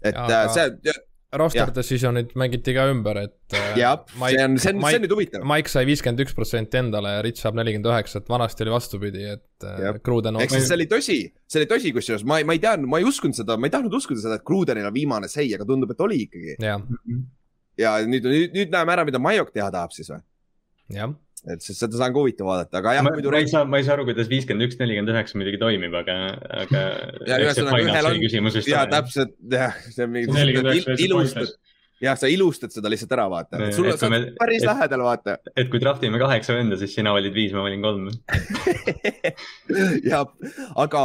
et uh, see, roster decision'id mängiti ka ümber, et äh, jah, see on, see on, see on nüüd huvitav. Mike sai viiskümmend üks protsenti endale ja Rich saab nelikümmend üheksa, et vanasti oli vastupidi, et äh. Kruden ehk siis see oli tõsi, see oli tõsi, kusjuures ma ma ei teadnud, ma ei uskunud seda, ma ei tahtnud uskuda seda, et Krudenil on viimane sei, aga tundub, et oli ikkagi. jah, ja nüüd, nüüd, nüüd näeme ära, mida Majok teha tahab siis või? jah, et siis seda saan ka huvitav vaadata, aga jah, ma, muidu ma ei saa, ma ei saa aru, kuidas viiskümmend üks, nelikümmend üheksa muidugi toimib, aga, aga. Ja ühesõnaga, ühel on- ja täpselt, jah, see on mingi ilustad jah, sa ilustad seda lihtsalt ära, vaata sul et on, sa oled me- päris et- lähedal, vaata. et kui draft ime kaheksa venda, siis sina valid viis, ma valin kolm. jah, aga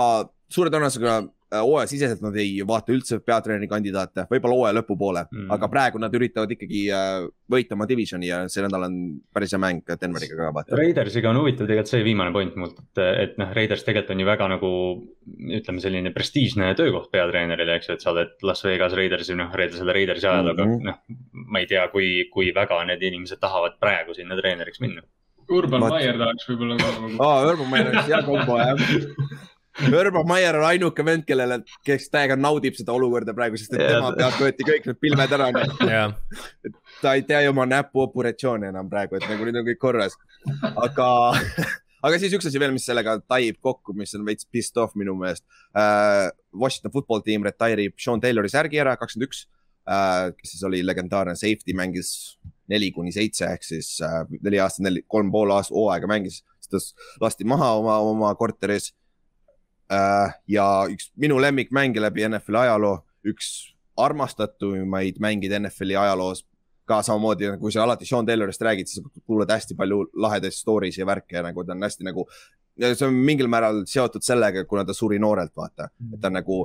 suure tõenäosusega hooajasiseselt nad ei vaata üldse peatreeneri kandidaate, võib-olla hooaja lõpupoole mm. Aga praegu nad üritavad ikkagi äh, võita oma divisioni ja see nädal on päris hea mäng Denveriga ka vaata. Raidersiga on huvitav tegelikult see viimane point mult, et, et noh, Raiders tegelikult on ju väga nagu ütleme, selline prestiižne töökoht peatreenerile, eks ju, et sa oled Las Vegas Raidersi, noh, selle Raidersi ajalooga mm, Mhm. -hmm. noh, ma ei tea, kui, kui väga need inimesed tahavad praegu sinna treeneriks minna. Urban Meyer tahaks võib-olla ka nagu aa, Urban Meyer on hea kombo jah. Urban Meyer on ainuke vend, kellele, kes täiega naudib seda olukorda praegu, sest et Jaa. tema pealt võeti kõik need pilved ära. jah, ta ei tea ju oma näpuoperatsiooni enam praegu, et nagu nüüd on kõik korras. aga, aga siis üks asi veel, mis sellega taib kokku, mis on veits pissed off minu meelest uh,. Washington football team retire'ib Sean Taylori särgi ära, kakskümmend üks, kes siis oli legendaarne safety, mängis neli kuni seitse ehk siis uh, neli aastat, neli, kolm pool aastat hooaega mängis, siis ta lasti maha oma, oma korteris uh,. Ja üks minu lemmikmänge läbi NFL-i ajaloo, üks armastatumaid mängeid NFL-i ajaloos ka samamoodi, kui sa alati Sean Taylorist räägid, siis kuuled hästi palju lahedaid story si ja värke ja nagu ta on hästi nagu. see on mingil määral seotud sellega, kuna ta suri noorelt, vaata, et ta on nagu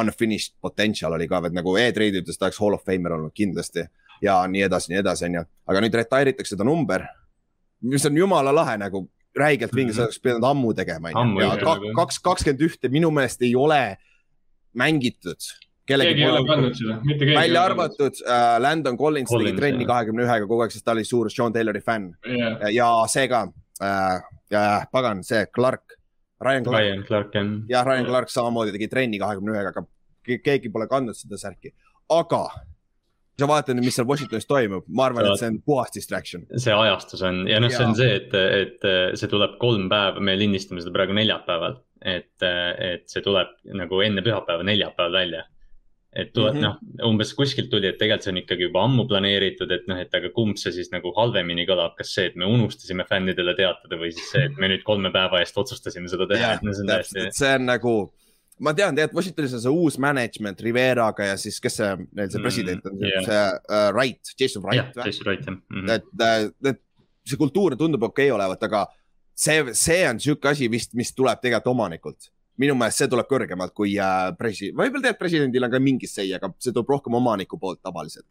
unfinished potential oli ka, et nagu Reid ütles, ta oleks hall of famer olnud kindlasti ja nii edasi, nii edasi, onju. aga nüüd retire itakse ta number, mis on jumala lahe nagu, räigelt vinge, seda oleks pidanud ammu tegema, onju. ja kaks, kakskümmend ühte minu meelest ei ole mängitud. keegi ei ole pannud seda, mitte keegi. välja. arvatud äh, Landon Collins, Collins tegi trenni jah. kahekümne ühega kogu aeg, sest ta oli suur Sean Taylori fänn jah, ja see ka äh,, ja pagan, see Clark, Ryan Clark, Ryan Clark on. jah, Ryan Clark samamoodi tegi trenni kahekümne ühega, aga ke- keegi pole kandnud seda särki, aga sa vaatad mis seal Washingtonis toimub, ma arvan, et see on puhas distraction. see ajastus on ja noh, see on see, et, et see tuleb kolm päeva, me lindistame seda praegu neljapäeval. et, et see tuleb nagu enne pühapäeva neljapäeval välja. et tuleb mm. -hmm. noh, umbes kuskilt tuli, et tegelikult see on ikkagi juba ammu planeeritud, et noh, et aga kumb see siis nagu halvemini kõlab, kas see, et me unustasime fännidele teatada või siis see, et me nüüd kolme päeva eest otsustasime seda teha, et no see on täpselt, täiesti see on nagu, ma tean tegelikult Washingtonis on see uus management Riveraga ja siis, kes see, neil see Mm, president on jah. see uh, Wright, Jason Wright, või? Jason Wright jah mm -hmm.. et, et see kultuur tundub okei okay olevat, aga see, see on sihuke asi vist, mis tuleb tegelikult omanikult. minu meelest see tuleb kõrgemalt kui äh, presi-, võib-olla tegelikult presidendil on ka mingi say, aga see tuleb rohkem omaniku poolt tavaliselt.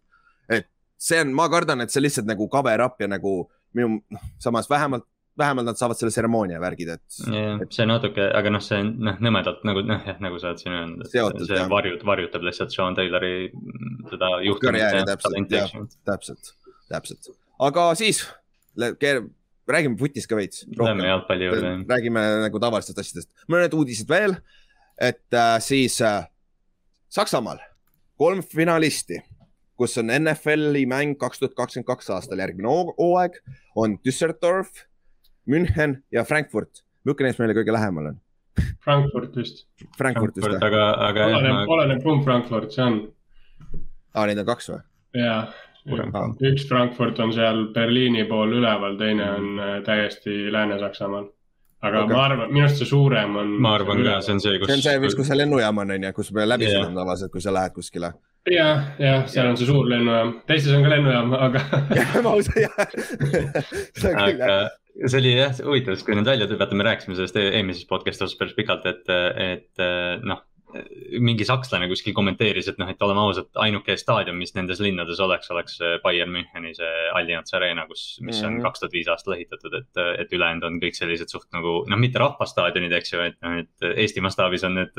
et see on, ma kardan, et see lihtsalt nagu cover up ja nagu minu, noh, samas vähemalt, vähemalt nad saavad selle tseremoonia värgid, et jah, see natuke, aga noh, see on noh, nõmedalt nagu noh, jah, nagu sa oled siin öelnud, et see jah. varjut, varjutab lihtsalt Sean Taylori mm, seda ja täpselt, täpselt, täpselt, aga siis räägime putist ka veits. Lähme jalgpalli juurde. räägime nagu tavalistest asjadest, mõned uudised veel, et äh, siis äh, Saksamaal kolm finalisti, kus on NFL-i mäng kaks tuhat kakskümmend kaks aastal järgmine hoo- hooaeg, on Düsseldorf, München ja Frankfurt. milline neist meile kõige lähemal on? Frankfurt vist. Frankfurt või? aga, aga jah, oleneb, oleneb kumb Frankfurt see on. aa, neid on kaks või? ja, Aa. üks Frankfurt on seal Berliini pool üleval, teine on äh, täiesti Lääne-Saksamaal. aga okay. ma arvan, minu arust see suurem on. ma arvan ka, see on see, kus. see on see, mis, kus see lennujaam on, onju, kus me läbi Jah. sõidame tavaliselt, kui sa lähed kuskile. jah, jah, seal on see suur lennujaam, teistes on ka lennujaam, aga ma usun jah. aga jah. See oli jah huvitav, sest kui need välja tulid, vaata, me rääkisime sellest e- eelmises podcast'is päris pikalt, et, et noh, mingi sakslane kuskil kommenteeris, et noh, et oleme ausad, ainuke staadion, mis nendes linnades oleks, oleks Bayern Müncheni see Allianz Arena, kus, mis on Mhm. kaks tuhat viis aastal ehitatud, et, et ülejäänud on kõik sellised suht nagu noh, mitte rahvastaadionid, eks ju, et noh, et Eesti mastaabis on need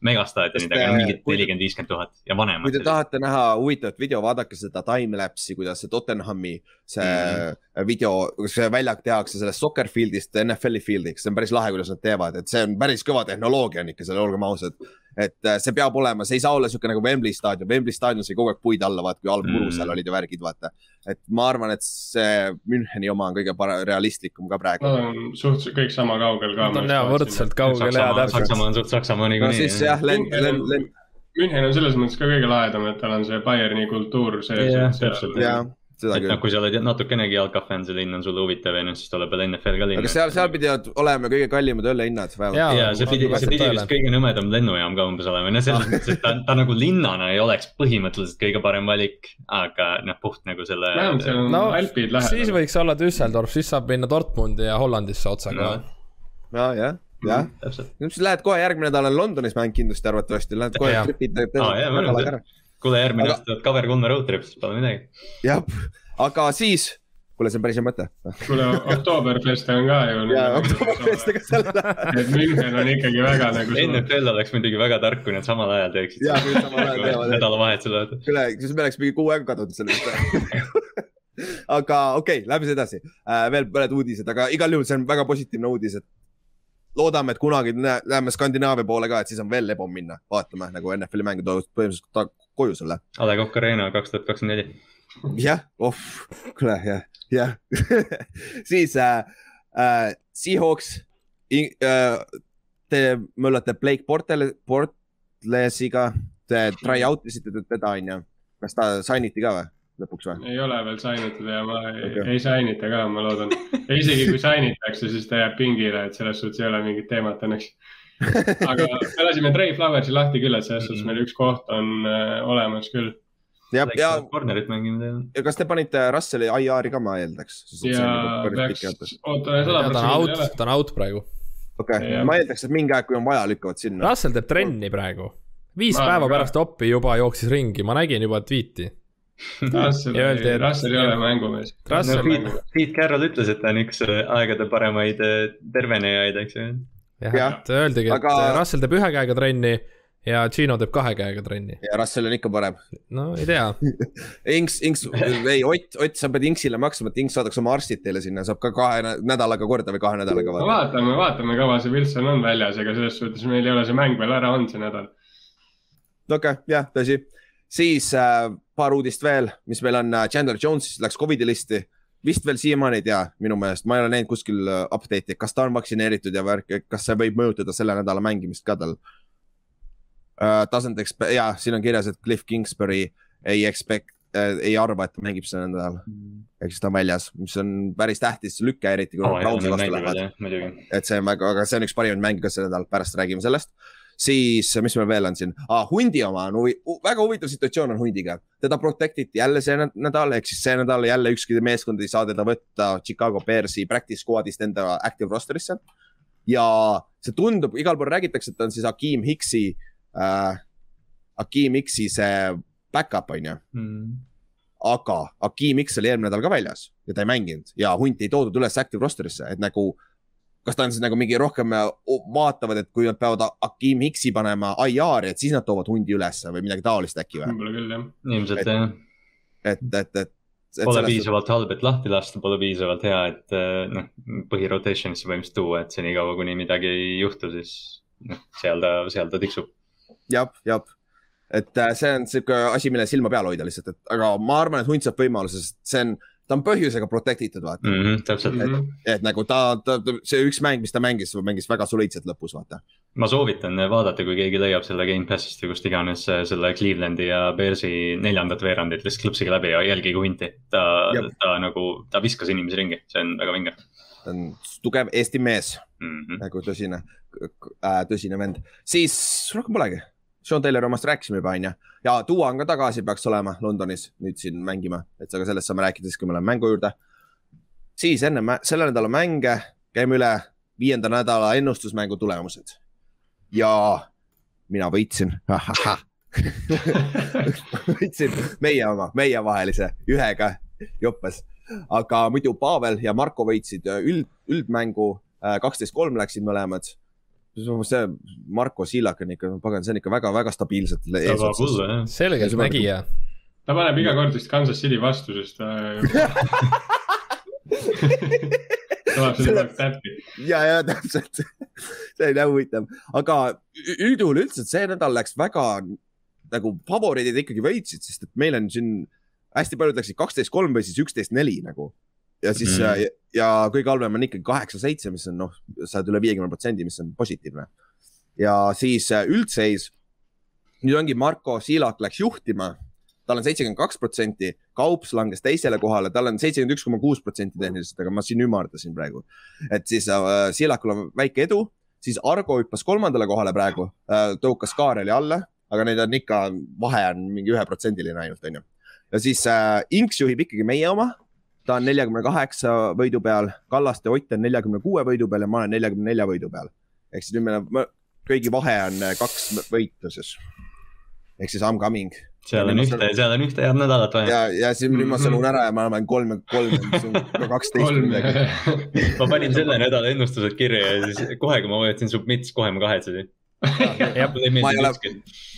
megastaadionid, aga no mingid Kui- nelikümmend, viiskümmend tuhat ja kui vanemad te. tahate näha huvitavat video, vaadake seda timelapse'i, kuidas see Tottenhami see mm -hmm. video, see väljak tehakse sellest soccer field'ist NFL-i field'iks, see on päris lahe, kuidas nad teevad, et see on päris kõva tehnoloogia on ikka seal, olgem ausad. Et äh, see peab olema, see ei saa olla sihuke nagu Wembley staadion, Wembley staadion sai kogu aeg puid alla, vaata kui halb muru Mm. seal olid ja värgid, vaata. et ma arvan, et see Müncheni oma on kõige realistlikum ka praegu Nad on suhteliselt kõik sama kaugel ka. Nad on jaa võrdselt kaugel ja Saksamaa, täpselt. Saksamaa on suht Saksamaa no niikuinii siis. jah, lend, lend, lend, München on selles mõttes ka kõige lahedam, et tal on see Bayerni kultuur sees Jah, seda et noh, küll. kui sa oled natukenegi jalkafänn, see linn on sulle huvitav ja noh, siis tuleb veel NFL ka linna. aga seal, seal pidivad olema kõige kallimad õllehinnad vähemalt. ja see pidi, see pidi vist kõige nõmedam lennujaam ka umbes olema, no selles mõttes, et ta, ta nagu linnana ei oleks põhimõtteliselt kõige parem valik, aga noh, puht nagu selle. vähemalt seal on no Alpid siis lähedal. võiks olla Düsseldorf, siis saab minna Dortmundi ja Hollandisse otsaga No.. ja, jah, jah. täpselt, nüüd siis lähed kohe järgmine nädal on Londonis mäng kindlasti arvatavasti, lähed kohe tripid. Arvan, et- kuule järgmine Aga- aasta cover kolme road trip, siis pole midagi. jah, aga siis, kuule, see on päris hea mõte. kuule, Oktoberfest on ka ju. ja oktoberfestiga seal läheb. et München on ikkagi väga nagu. NFL oleks muidugi väga tark, kui nad samal ajal teeksid. Jaa, kui samal ajal teevad. nädalavahetusel kuule, siis me oleks mingi kuu aega kadunud sellest. aga okei okay,, lähme siis edasi äh,. veel mõned uudised, aga igal juhul see on väga positiivne uudis, et loodame, et kunagi läheme Skandinaavia poole ka, et siis on veel lebam minna, vaatame nagu NFL-i mänge toovad põhimõtteliselt koju sulle. A Le Coq Arena kaks tuhat kakskümmend neli. jah, oh, kuule, jah, jah. siis äh, äh, Seahawks äh,, te möllate Blake Portele, Portlesiga, te try out isite teda, onju. kas ta signiti ka või, lõpuks või? ei ole veel sainitud ja ma okay. ei sainita ka, ma loodan. ja isegi kui sainitakse, siis ta jääb pingile, et selles suhtes ei ole mingit teemat õnneks. Aga me lasime Trey Flowersi lahti küll, et selles suhtes meil üks koht on äh, olemas küll. ja, ja, Cornerit mängime teile. ja kas te panite Russell'i IR-i ka, ma eeldaks? ja peaks, oota, sada ta on protsenti out ei ole., ta on out praegu. okei Jah., ma eeldaks, et mingi aeg, kui on vaja, lükkavad sinna. Russell teeb trenni praegu. viis Ma päeva pärast opi juba jooksis ringi, ma nägin juba tweet'i. Russell Ja öeldi,, et- Russell ei ole mängumees. Russell- Pete, Pete Carroll ütles, et ta on üks äh, aegade paremaid äh, tervenejaid, eks ju. Jah Jah., et öeldigi, et Aga- Russell teeb ühe käega trenni ja Gino teeb kahe käega trenni. ja Russell on ikka parem. no ei tea, Inks, Inks, ei Ott, Ott, sa pead Inksile maksma, et Inks saadaks oma arstid teile sinna, saab ka kahe nä- nädalaga korda või kahe nädalaga no vaata. vaatame, vaatame, kaua see Wilson on väljas, ega selles suhtes meil ei ole see mäng veel ära olnud see nädal. okei okay,, jah, tõsi. siis äh, paar uudist veel, mis meil on, Chandler Jones läks Covidi listi. Vist veel siiamaani ei tea, minu meelest, ma ei ole näinud kuskil äh, update'i, kas ta on vaktsineeritud ja värk, kas see võib mõjutada selle nädala mängimist ka tal uh,. Doesn't expect, jaa, siin on kirjas, et Cliff Kingsbury ei expect äh,, ei arva, et ta mängib see nädal, ehk siis ta on väljas, mis on päris tähtis lüke, eriti kui oh, Brownsi vastu lähevad. et see on väga, aga see on üks parimaid mänge ka see nädal, pärast räägime sellest. siis, mis meil veel on siin ah,, hundi oma on huvi, väga huvitav situatsioon on hundiga, teda protect iti jälle see nä- nädal, ehk siis see nädal jälle ükski meeskond ei saa teda võtta Chicago Bearsi practice squad'ist enda active roster'isse. ja see tundub, igal pool räägitakse, et ta on siis Hakeem Hicksi äh,, Hakeem Hicksi see back-up on ju Mm. aga Hakeem X oli eelmine nädal ka väljas ja ta ei mänginud ja hunt ei toodud üles active roster'isse, et nagu. Kas ta on siis nagu mingi rohkem äh, vaatavad, et kui nad peavad Hakeem X-i panema IR-i, et siis nad toovad hundi ülesse või midagi taolist äkki või? võib-olla küll jah. ilmselt Et- jah, et, et, et. pole piisavalt halb, et lahti lasta, pole piisavalt hea, et äh, noh, põhirotation'isse põhimõtteliselt tuua, et senikaua, kuni midagi ei juhtu, siis noh, seal ta, seal ta tiksub. jah, jah, et äh, see on sihuke asi, mille silma peal hoida lihtsalt, et aga ma arvan, et hunt saab võimaluse, sest see on, ta on põhjusega protect itud, vaata mm. Mm -hmm, täpselt mm, -hmm. -hmm. et nagu ta, ta, see üks mäng, mis ta mängis, mängis väga soliidselt lõpus, vaata. ma soovitan vaadata, kui keegi leiab selle Gamepassist või kust iganes äh, selle Clevelandi ja Bearsi neljandat veerandit lihtsalt klõpsige läbi ja jälgige hunti. ta ta nagu, ta viskas inimesi ringi, see on väga vinge ta on tugev Eesti mees mm. -hmm. nagu tõsine äh,, tõsine vend, siis rohkem polegi. Sean Taylori omast rääkisime juba, onju. ja Duo on ka tagasi, peaks olema Londonis nüüd siin mängima, et aga sellest saame rääkida siis, kui me läheme mängu juurde. siis enne selle nädala mänge käime üle viienda nädala ennustusmängu tulemused. ja mina võitsin. võitsin meie oma, meievahelise ühega joppes, aga muidu Pavel ja Marko võitsid äh, üld, üldmängu kaksteist kolm läksid mõlemad. See Marko Siilak on ikka, pagan, see on ikka väga-väga stabiilselt ta eesotsas jah. selgelt Ja nägija. ta paneb iga kord vist Kansas City vastu, sest ta tuleb selle aeg täppi. ja, ja täpselt, see oli nii huvitav, aga üldjuhul üldse see nädal läks väga nagu favoriidid ikkagi võitsid, sest et meil on siin hästi paljud läksid kaksteist kolm või siis üksteist neli nagu. Ja siis mm. ja, ja kõige halvem on ikkagi kaheksa seitse, mis on noh, sa oled üle viiekümne protsendi, mis on positiivne. ja siis äh, üldseis. nüüd ongi Marko Siilak läks juhtima, tal on seitsekümmend kaks protsenti, Kaups langes teisele kohale, tal on seitsekümmend üks koma kuus protsenti tehniliselt, aga ma siin ümardasin praegu. et siis äh, Siilakul on väike edu, siis Argo hüppas kolmandale kohale praegu äh,, tõukas Kaareli alla, aga neid on ikka, vahe on mingi üheprotsendiline ainult, onju. ja siis äh, Inks juhib ikkagi meie oma, ta on neljakümne kaheksa võidu peal, Kallaste Ott on neljakümne kuue võidu peal ja ma olen neljakümne nelja võidu peal. ehk siis nüüd meil on, kõigi vahe on äh, kaks võitu siis. ehk siis Upcoming seal on ühte, seal on ühte head nädalat vaja. ja, ja siis nüüd ma sõnun ära ja ma olen kolm, kolm, kaksteist või midagi. ma panin selle nädala ennustused kirja ja siis kohe, kui ma vajutasin submit's, kohe ma kahetsesin. Ma ei ole-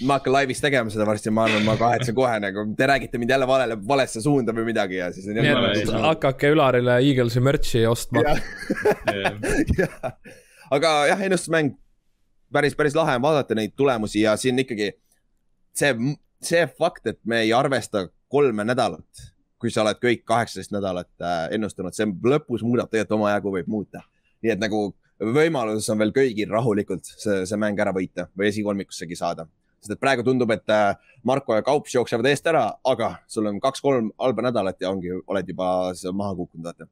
ma hakkan laivis tegema seda varsti, ma arvan, ma kahetsen kohe nagu, te räägite mind jälle valele, valesse suunda või midagi ja siis on nii et hakake Ülarile Eaglesi merch'i ostma. Jah. aga jah, ennustusmäng päris, päris lahe on vaadata neid tulemusi ja siin ikkagi see, see fakt, et me ei arvesta kolme nädalat, kui sa oled kõik kaheksateist nädalat äh, ennustanud, see lõpus muudab tegelikult omajagu võib muuta. nii et nagu võimalus on veel kõigil rahulikult see, see mäng ära võita või esikolmikussegi saada. sest et praegu tundub, et äh, Marko ja Kaups jooksevad eest ära, aga sul on kaks-kolm halba nädalat ja ongi, oled juba maha kukkunud, vaata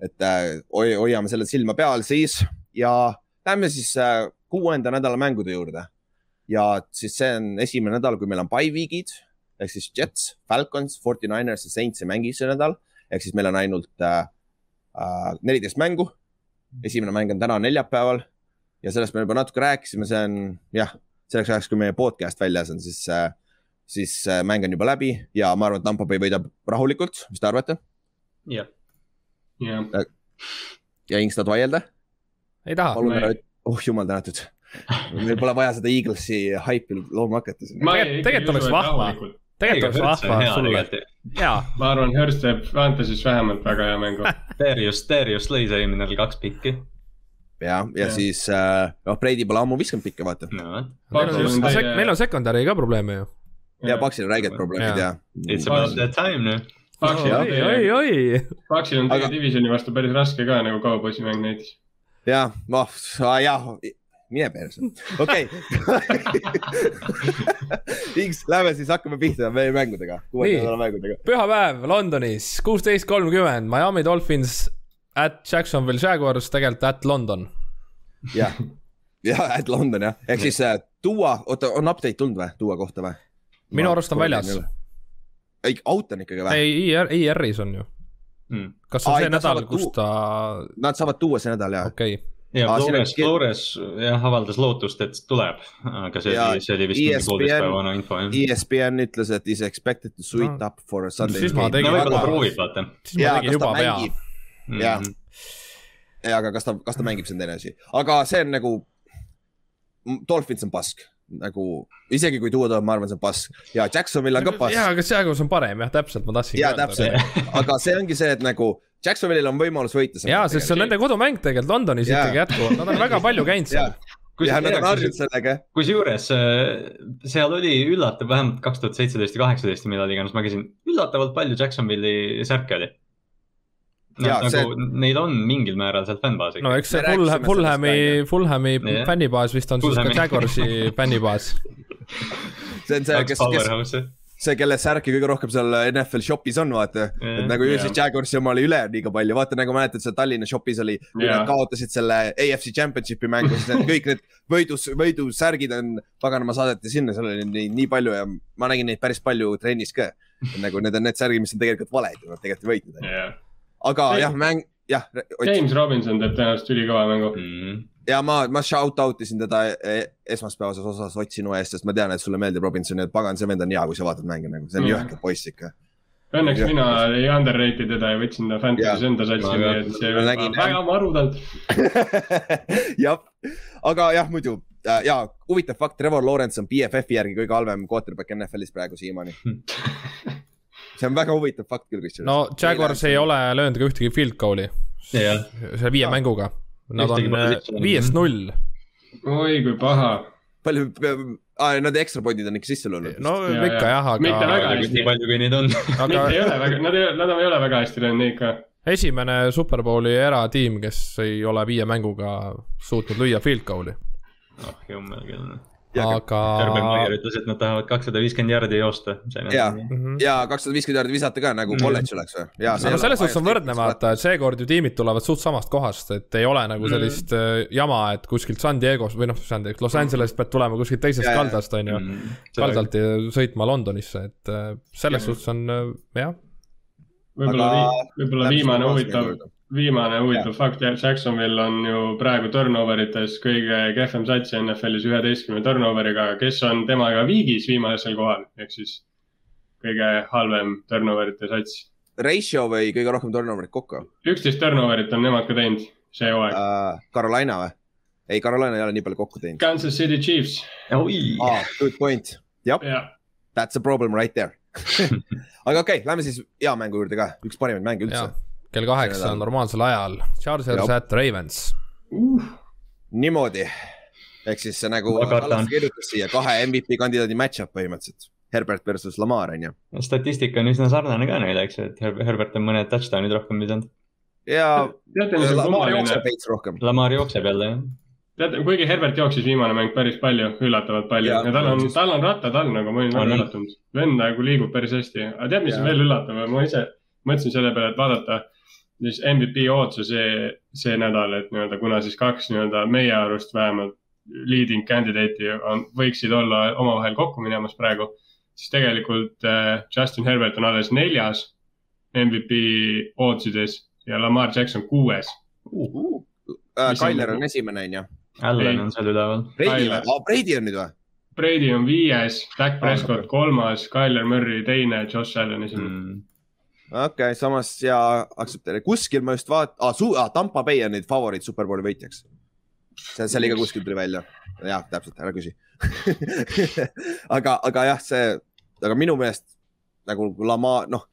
et äh, hoi- hoiame selle silma peal siis ja lähme siis äh, kuuenda nädala mängude juurde. ja siis see on esimene nädal, kui meil on bye week'id ehk siis Jets, Falcons, Forty Niners ja Saints ei mängi see nädal ehk siis meil on ainult neliteist äh, mängu. Esimene mäng on täna neljapäeval ja sellest me juba natuke rääkisime, see on jah, selleks ajaks, kui meie podcast väljas on, siis äh,, siis äh, mäng on juba läbi ja ma arvan, et Tampo Bay võidab rahulikult, mis te arvate? jah, jah, ja Ings tahad vaielda? ei taha. palun ma ära oh jumal tänatud. meil pole vaja seda Eaglesi haipi looma hakata tegelikult oleks vahva. Tegelikult oleks vahva sulle. ma arvan, Hurst teeb Fantasy's vähemalt väga hea mängu. Darius, Darius lõi see eelmine nädal kaks pikki. ja, ja Jah. siis äh, noh, Brady pole ammu viskanud pikke, vaata. no meil on secondary ka probleeme ju. ja Paksil on räiged probleemid ja. it's about that time noh. Paksil on oi, teie. Paksil on teie divisioni vastu päris raske ka nagu kauboisi mäng näiteks. ja, noh, jah, mine perse, okei. Ings, lähme siis hakkame pihta meie mängudega, kuuenda nädala mängudega. pühapäev Londonis, kuusteist kolmkümmend, Miami Dolphins at Jacksonville Jaguars, tegelikult at London. jah, ja, et London jah, ehk siis äh, tuua, oota, on update tulnud või, tuua kohta või? Minu arust on väljas.. ei, out on ikkagi või? ei, IR, IR-is on ju. Mm. kas on Aa, see nädal, kus ta, Nad saavad tuua see nädal ja okei okay., ja Aa, siin on Flores, Flores jah avaldas lootust, et tuleb, aga see Ja oli, see oli vist mingi ESPN poolteist päeva vana info jah. ESPN ütles, et is expected to suit No. up for a Sunday Siis ma tegin no väga- proovib, vaata. siis ma tegin juba pea. mängib? Mhm. Jaa. ja aga kas ta, kas ta mängib, see on teine asi, aga see on nagu, Dolphins on pask, nagu isegi kui tuua tuleb, ma arvan, see on pask ja Jacksonville on ka pask jaa, aga Jaguars on parem jah, täpselt, ma tahtsingi ja täpselt, aga see ongi see, et nagu Jacksonville'il on võimalus võita. jaa, sest see on nende kodumäng tegelikult Londonis Jaa. ikkagi jätkuvalt, nad on väga palju käinud seal. ja kusjuures äh, seal oli üllatav, vähemalt kaks tuhat seitseteist ja kaheksateist ja millal iganes ma käisin, üllatavalt palju Jacksonville'i särke oli. Jaa, nagu see- neil on mingil määral seal fännbaasi no eks see Fulham, Fulhami Fulhami Jah. fännibaas vist on siis ka Fulhami. Jaguarsi fännibaas. see on see, kes, kes, see, kelle särki kõige rohkem seal NFL shop'is on, vaata. Jah, et nagu jah. see Jaguarsi oma oli üle liiga palju, vaata nagu mäletad, seal Tallinna shop'is oli, nad kaotasid selle AFC Championship'i mängu, siis need kõik need võidus, võidusärgid on, paganama saadeti sinna, seal oli neid nii palju ja ma nägin neid päris palju trennis ka. nagu need on need särgid, mis on tegelikult valed ju, nad tegelikult ei võitnud. Aga Ei. jah, mäng, jah, James Robinson teeb tõenäoliselt ülikõva mängu. Mm. ja ma, ma shout out isin teda e- esmaspäevases osas Ott sinu eest, sest ma tean, et sulle meeldib Robinson ja pagan, see vend on hea, kui sa vaatad mänge nagu, see on Mm. jõhker poiss ikka. Õnneks mina ei underrate teda ja võtsin ta Fantasy's enda satsi, nii et see oli väga maru talt. jah, aga jah, muidu äh, ja huvitav fakt, Trevor Lawrence on BFF-i järgi kõige halvem quarterback NFL-is praegu siiamaani. see on väga huvitav fakt küll, kusjuures. no Jaguars ei ole löönud ka ühtegi field goal'i jah, selle viie Jaa. mänguga. Nad Ühtegi on äh, viiest null. oi kui paha. palju, nad ekstra pointid on ikka sisse löönud. no Ja, ikka ja. jah, Mitte väga aga, hästi. nii palju, kui neid on. mitte ei aga ole väga, nad ei, nad ei ole väga hästi löönud ikka. esimene Superbowli eratiim, kes ei ole viie mänguga suutnud lüüa field goal'i, oh jummel küll. Aga Herbert Maier ütles, et nad tahavad kakssada viiskümmend jardi joosta. Jaa. Mhm. ja kakssada viiskümmend jaardi visata ka nagu Mm. kolledž oleks või? ja no selles suhtes on võrdne vaata, et seekord ju tiimid tulevad suht samast kohast, et ei ole nagu sellist äh, jama, et kuskilt San Diego's või noh, San Diego, Los Angeles'ist pead tulema kuskilt teisest Ja, ja. kaldast, on ju. Mm. kaldalt ja sõitma Londonisse, et äh, selles suhtes on äh, jah, võib-olla Aga-, võib-olla viimane huvitav, viimane huvitav fakt, Jacksonville on ju praegu turnover ites kõige kehvem sats NFL-is üheteistkümne turnoveriga, kes on temaga viigis viimasel kohal, ehk siis kõige halvem turnoverite sats. Ratio või kõige rohkem turnoverit kokku üksteist turnoverit on nemad ka teinud see hooaeg. uh,? Carolina või? ei, Carolina ei ole nii palju kokku teinud Kansas City Chiefs, oi, ah,. Good point, jah, jah, that's a problem right there aga okei okay,, lähme siis hea mängu juurde ka, üks parimaid mänge üldse jah. Kell kaheksa normaalsel ajal, Chargers at Ravens. niimoodi, ehk siis see nagu. Kallaste kirjutas siia kahe MVP kandidaadi match-up põhimõtteliselt. Herbert versus Lamar on ju. statistika on üsna sarnane ka neil, eks ju, et Her- Herbert on mõned touchdown'id rohkem visanud. ja on Lamar jookseb veits rohkem. Lamar jookseb jälle, jah. teate, kuigi Herbert jooksis viimane mäng päris palju, üllatavalt palju ja, ja tal on tal on rattad all nagu, ma olin On, väga on. üllatunud. vend nagu liigub päris hästi, aga tead, mis on Jaa. veel üllatav, ma ise mõtlesin selle peale, et vaadata siis MVP ootuse see, see nädal, et nii-öelda kuna siis kaks nii-öelda meie arust vähemalt leading candidate'i on, võiksid olla omavahel kokku minemas praegu, siis tegelikult äh, Justin Herbert on alles neljas MVP ootusides ja Lamar Jackson kuues. Mis on Tyler nagu- on esimene on ju. Allan on seal üleval. Brady Tyler. või? Brady on nüüd või? Brady on viies, Dak Prescott kolmas, Kyler Murray teine, Josh Allan esimene mm.. Okei okay,, samas ja aktsepteerin, kuskil ma just vaat- ah,, ah, Tampa Bay on nüüd favoriit superbowli võitjaks. see, see oli ka kuskil tuli välja. jah, täpselt, ära küsi aga, aga jah, see, aga minu meelest nagu Lama, noh,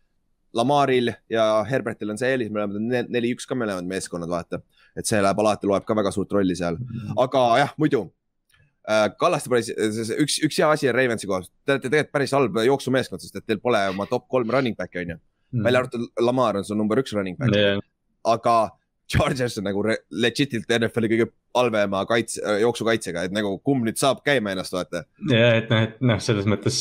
Lamaril ja Herbertil on see eelis, me oleme ne- neli-üks ka mõlemad meeskonnad, vaata. et see läheb alati, loeb ka väga suurt rolli seal, aga jah, muidu äh, Kallaste pole, üks, üks hea asi on Ravensi kohal, te olete tegelikult päris halb jooksumeeskond, sest et teil pole oma top kolm running back'i on ju. Välja arvatud Lamar on su number üks running back, ja, aga Chargers on nagu legit'ilt NFL-i kõige halvema kaitse, jooksukaitsega, et nagu kumb nüüd saab käima ennast, vaata. ja et noh, et noh, selles mõttes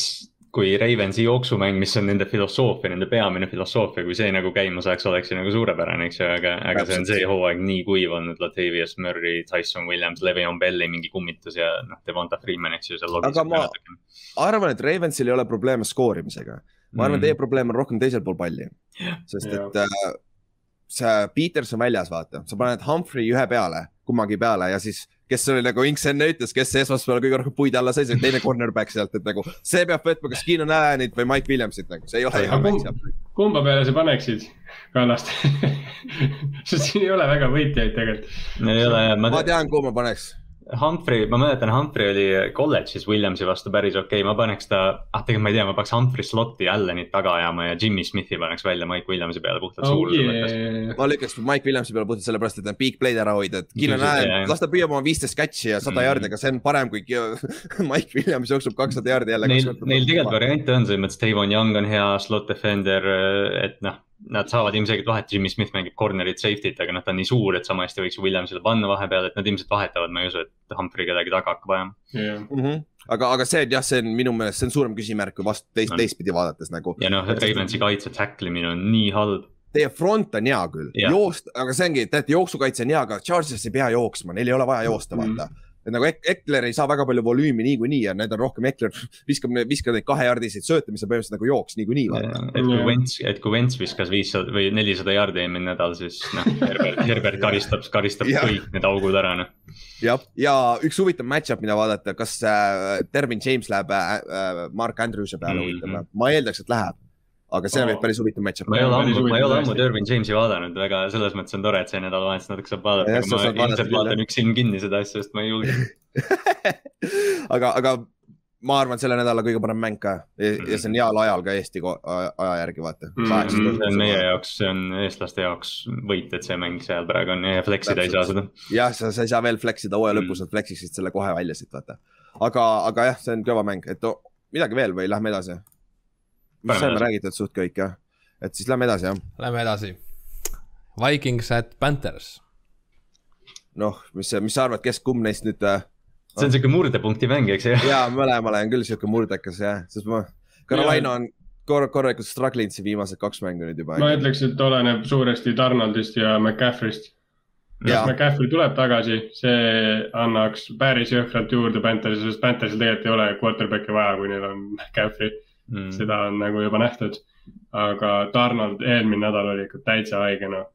kui Ravensi jooksumäng, mis on nende filosoofia, nende peamine filosoofia, kui see nagu käima saaks, oleks ju nagu suurepärane, eks ju, aga, aga see on see hooaeg nii kuiv olnud, Latavius Murray, Tyson Williams, Le'Veon Belli mingi kummitus ja noh, Devonta Freeman, eks ju, seal Aga logiseb ma- ka natukene. arvan, et Ravensil ei ole probleeme skoorimisega. Ma arvan, Mm. teie probleem on rohkem teisel pool palli. sest Jah. et äh, see Peters on väljas, vaata, sa paned Humphrey ühe peale, kummagi peale ja siis, kes oli nagu Inks enne ütles, kes esmaspäeval kõige rohkem puid alla sai, see teine cornerback sealt, et nagu see peab võtma kas Keenan Allanit või Mike Williamsit nagu, see ei ole hea mäng seal. kumba peale sa paneksid Kallast? sest siin ei ole väga võitjaid tegelikult. ei ole, ma ma tean, tean, kuhu ma paneks. Humphrey, ma mäletan, Humphrey oli kolledžis Williamsi vastu päris okei okay., ma paneks ta, ah tegelikult ma ei tea, ma paneks Humphrey slot'i Allanit taga ajama ja Jimmy Smithi paneks välja Mike Williamsi peale puhtalt oh mõttes. yeah.. ma lükkaks Mike Williamsi peale puhtalt sellepärast, et need big play'd ära hoida, et Jah, Allan las ta püüab oma viisteist catch'i ja sada Mm. jardi, aga see on parem kui Mike Williams jookseb kakssada jardi jälle. Neil, neil tegelikult variante on, selles mõttes Davon Young on hea slot defender, et noh, nad saavad ilmselgelt vahet, Jimmy Smith mängib corner'it, safety't, aga noh, ta on nii suur, et sama hästi võiks Williamsile panna vahepeal, et nad ilmselt vahetavad, ma ei usu, et Humphrey kedagi taga hakkab ajama. Yeah. mm. -hmm. aga, aga see jah, see on minu meelest, see on suurem küsimärk kui vastu teist, On. teistpidi vaadates nagu. ja noh, Ravensi kaitse tackle imine on nii halb. Teie front on hea küll, Jah. joost, aga see ongi, teate, jooksukaitse on hea, aga Chargers ei pea jooksma, neil ei ole vaja joosta, Mm. vaata. Et nagu Ek- Ekler ei saa väga palju volüümi niikuinii ja need on rohkem Ekler viskab, viskab neid kahejardiseid sööte, mis on põhimõtteliselt nagu jooks niikuinii, et kui. Wentz, et kui Wentz viskas viissada või nelisada jaardi eelmine nädal, siis noh, Herbert, Herbert karistab, karistab Jah. kõik need augud ära, noh. jah, ja üks huvitav match-up, mida vaadata, kas äh, Dervin James läheb äh, äh, Mark Andrews'e peale mm -hmm., ma eeldaks, et läheb. Aga see Oo. võib päris huvitav match-up ma ei ole ammu, ma ei ole ammu. Dervin Jamesi vaadanud, väga selles mõttes on tore, et see nädalavahetus natuke saab vaadata, aga ma ilmselt vaatan üks silm kinni seda asja, sest ma ei julge. aga, aga ma arvan, selle nädala kõige parem mäng ka ja, ja see on heal ajal ka Eesti aja järgi vaata Mm, mm,. see on meie jaoks, see on eestlaste jaoks võit, et see mäng seal praegu on ja flex ida ei saa seda. jah, sa, sa ei saa veel flex ida hooaja Mm. lõpus, nad flexiksid selle kohe välja siit, vaata. aga, aga jah, see on kõva mäng, et o, midagi veel või lähme edasi? Paneme saime räägitud suht kõik jah, et siis lähme edasi jah. Lähme edasi. Vikings at Panthers. noh, mis, mis sa arvad, kes, kumb neist nüüd äh, see on siuke murdepunkti mäng, eks ju. ja mõlemale on küll siuke murdekas jah, sest ma, Carolina on kor-, korralikult struggle inud siin viimased kaks mängu nüüd juba. ma ütleks, et oleneb suuresti Donaldist ja McCaffrey'st. Jaa. kas McCaffrey tuleb tagasi, see annaks päris jõhkralt juurde Panthersile, sest Panthersil tegelikult ei ole quarterback'i vaja, kui neil on McCaffrey, Mm. seda on nagu juba nähtud. aga Donald eelmine nädal oli ikka täitsa haige noh.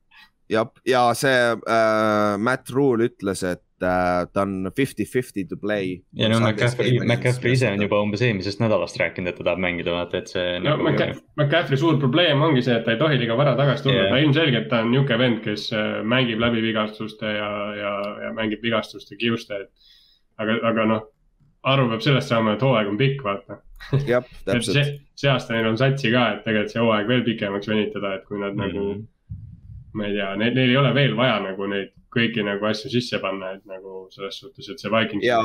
ja, ja see äh, Matt Rule ütles, et äh, ta on fifty-fifty to play. ja no McCaffrey, McCaffrey ise on juba umbes eelmisest nädalast rääkinud, et ta tahab mängida, vaata, et see no nagu McCaffrey, suur probleem ongi see, et ta ei tohi liiga vara tagasi tulla Jah. yeah., ta ilmselgelt ta on niisugune vend, kes äh, mängib läbi vigastuste ja, ja, ja mängib vigastuste kiuste, et aga, aga noh, aru peab sellest saama, et hooaeg on pikk, vaata. jah, täpselt see, see aasta neil on satsi ka, et tegelikult see hooaeg veel pikemaks venitada, et kui nad mm. nagu Mhm. ma ei tea, neil, neil ei ole veel vaja nagu neid kõiki nagu asju sisse panna, et nagu selles suhtes, et see Vikings. ja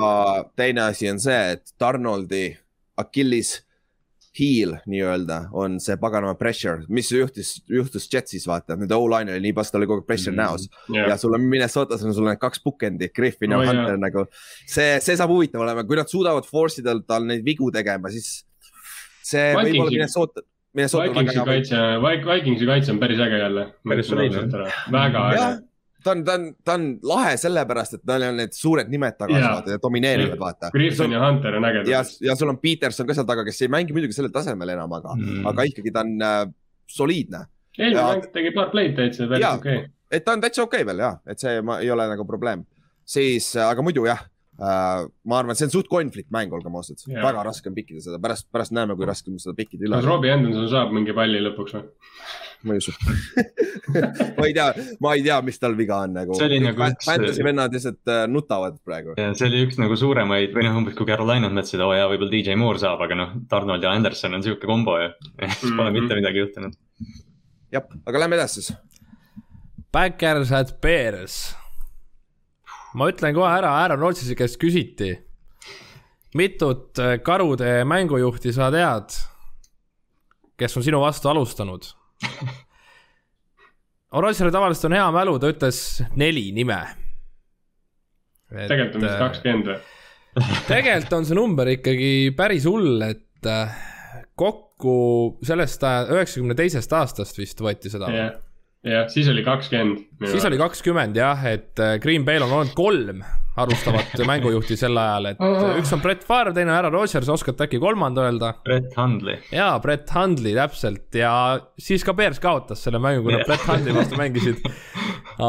teine asi on see, et Donaldi Achilles heel nii-öelda on see paganama pressure, mis juhtus, juhtus Jetsis vaata, nende O-line oli nii pass, tal oli kogu aeg pressure mm. Mhm. näos ja sul on Minnesotas on sul need kaks bookend'i, Griffin ja Oh. Hunter nagu. see, see saab huvitav olema, kui nad suudavad force ida tal neid vigu tegema, siis see võib Vikingsi- olla Minnesota, Minnesota Vikingsi kaitse, Vikingsi kaitse on päris äge jälle. Väga äge ta on, ta on, ta on lahe sellepärast, et tal on need suured nimed taga yeah. ja domineerivad, vaata. Griffin ja Hunter on ägedad ja, ja sul on Peterson ka seal taga, kes ei mängi muidugi sellel tasemel enam, aga mm., aga ikkagi ta on äh, soliidne. eelmine ja- mäng tegi paar play'd täitsa päris okei. et ta on täitsa okei okay veel ja, et see ma, ei ole nagu probleem. siis, aga muidu jah äh,, ma arvan, see on suht konflikt mäng, olgem ausad väga raske on pikkida seda, pärast, pärast näeme, kui raske on seda pikkida üle kas. Robbie Anderson saab mingi palli lõpuks või? ma ei usu ma ei tea, ma ei tea, mis tal viga on nagu. Nagu üks- Fantasy vennad lihtsalt äh, nutavad praegu. ja see oli üks nagu suuremaid või noh, umbes kui Carolina'd mõtlesid, oo jaa, võib-olla DJ Moore saab, aga noh, Donald ja Anderson on sihuke kombo ju. siis pole Mhm. mitte midagi juhtunud. jah, aga lähme edasi siis. Backers at Bears. Ma ütlen kohe ära, Aaron Rodgersi käest küsiti, mitut äh, karude mängujuhti sa tead, kes on sinu vastu alustanud? Rodger tavaliselt on hea mälu, ta ütles neli nime. tegelikult on vist kakskümmend või? tegelikult on see number ikkagi päris hull, et äh, kokku sellest üheksakümne teisest aastast vist võeti seda. jah, jah, siis oli kakskümmend. siis oli kakskümmend jah, et äh, Green Bay'l on olnud kolm alustavat mängujuhti sel ajal, et äh, üks on Brett Favre, teine on Aaron Rodgers, oskate äkki kolmanda öelda? Brett Hundley. jaa, Brett Hundley täpselt ja siis ka Bears kaotas selle mängu, kui nad Jah. Brett Hundley vastu mängisid.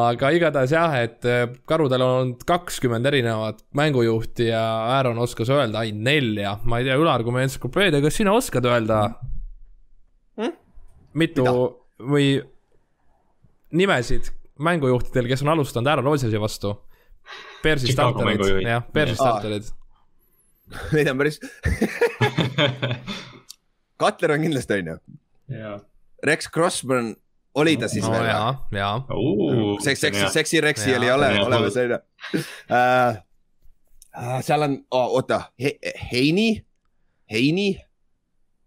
aga igatahes jah, et äh, karudel on olnud kakskümmend erinevat mängujuhti ja Aaron oskas öelda ainult nelja, ma ei tea, Ülar, kui me entsüklopeedia, kas sina oskad öelda Hmm? mitu Mida? või nimesid mängujuhtidel, kes on alustanud Aaron Rodgersi vastu? Bearsi starterid, jah, Bearsi starterid. Neid on päris, Cutler on kindlasti onju. jaa, Rex Crossman oli ta siis no veel jaa, jaa. seks, seksi, seksi Rexi oli ole, olemas onju uh,. seal on oh,, oota He,, Heini, Heini,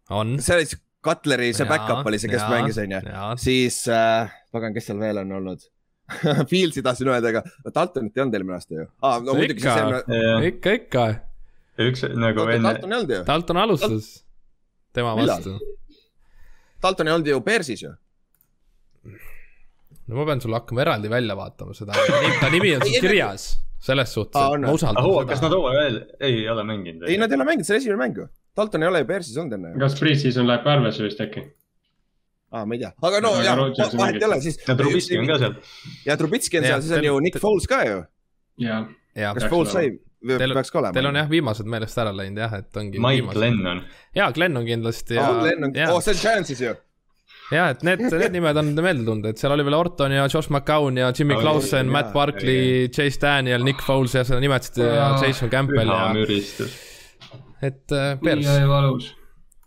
on. see oli siis Cutleri, see back-up oli see, kes jaa, mängis onju. siis uh,, pagan, kes seal veel on olnud Fieldsi tahtsin öelda, aga Daltonit ei olnud eelmine aasta ju ah,. no muidugi Ikka. ikka, ikka. üks nagu enne, Dalton ei olnud ju, Dalton alustas tema Millal? vastu. Dalton ei olnud ju Bearsis ju. no ma pean sulle hakkama eraldi välja vaatama seda, ta nimi on sul kirjas, selles suhtes, et on ma usaldan kas nad seda. hooaja veel, ei ole mänginud? ei, nad ei ole mänginud, see oli esimene mäng ju. Dalton ei ole ju Bearsis olnud enne kas pre-season läheb ka arvesse vist äkki? aa, ma ei tea, aga no Aga jah, vahet ei ole, siis. ja Trubisky on ka seal. ja Trubitski on seal, siis on ju Nick Foles ka ju. kas Foles sai Teil- peaks ka olema. teil on jah viimased meelest ära läinud jah, et ongi. Mike. Lennon. jaa, Glen on kindlasti ja oh,, Lennon, ja oh, see on Giantsis ju. ja et need, need nimed on meelde tulnud, et seal oli veel Orton ja Josh McCown ja Jimmy Oli, Clausen, Matt Barkley, Chase Daniel, Nick Foles ja seda nimetasite ja Jason Campbell püha ja müristus. Et äh, nii Bears. jäi valus.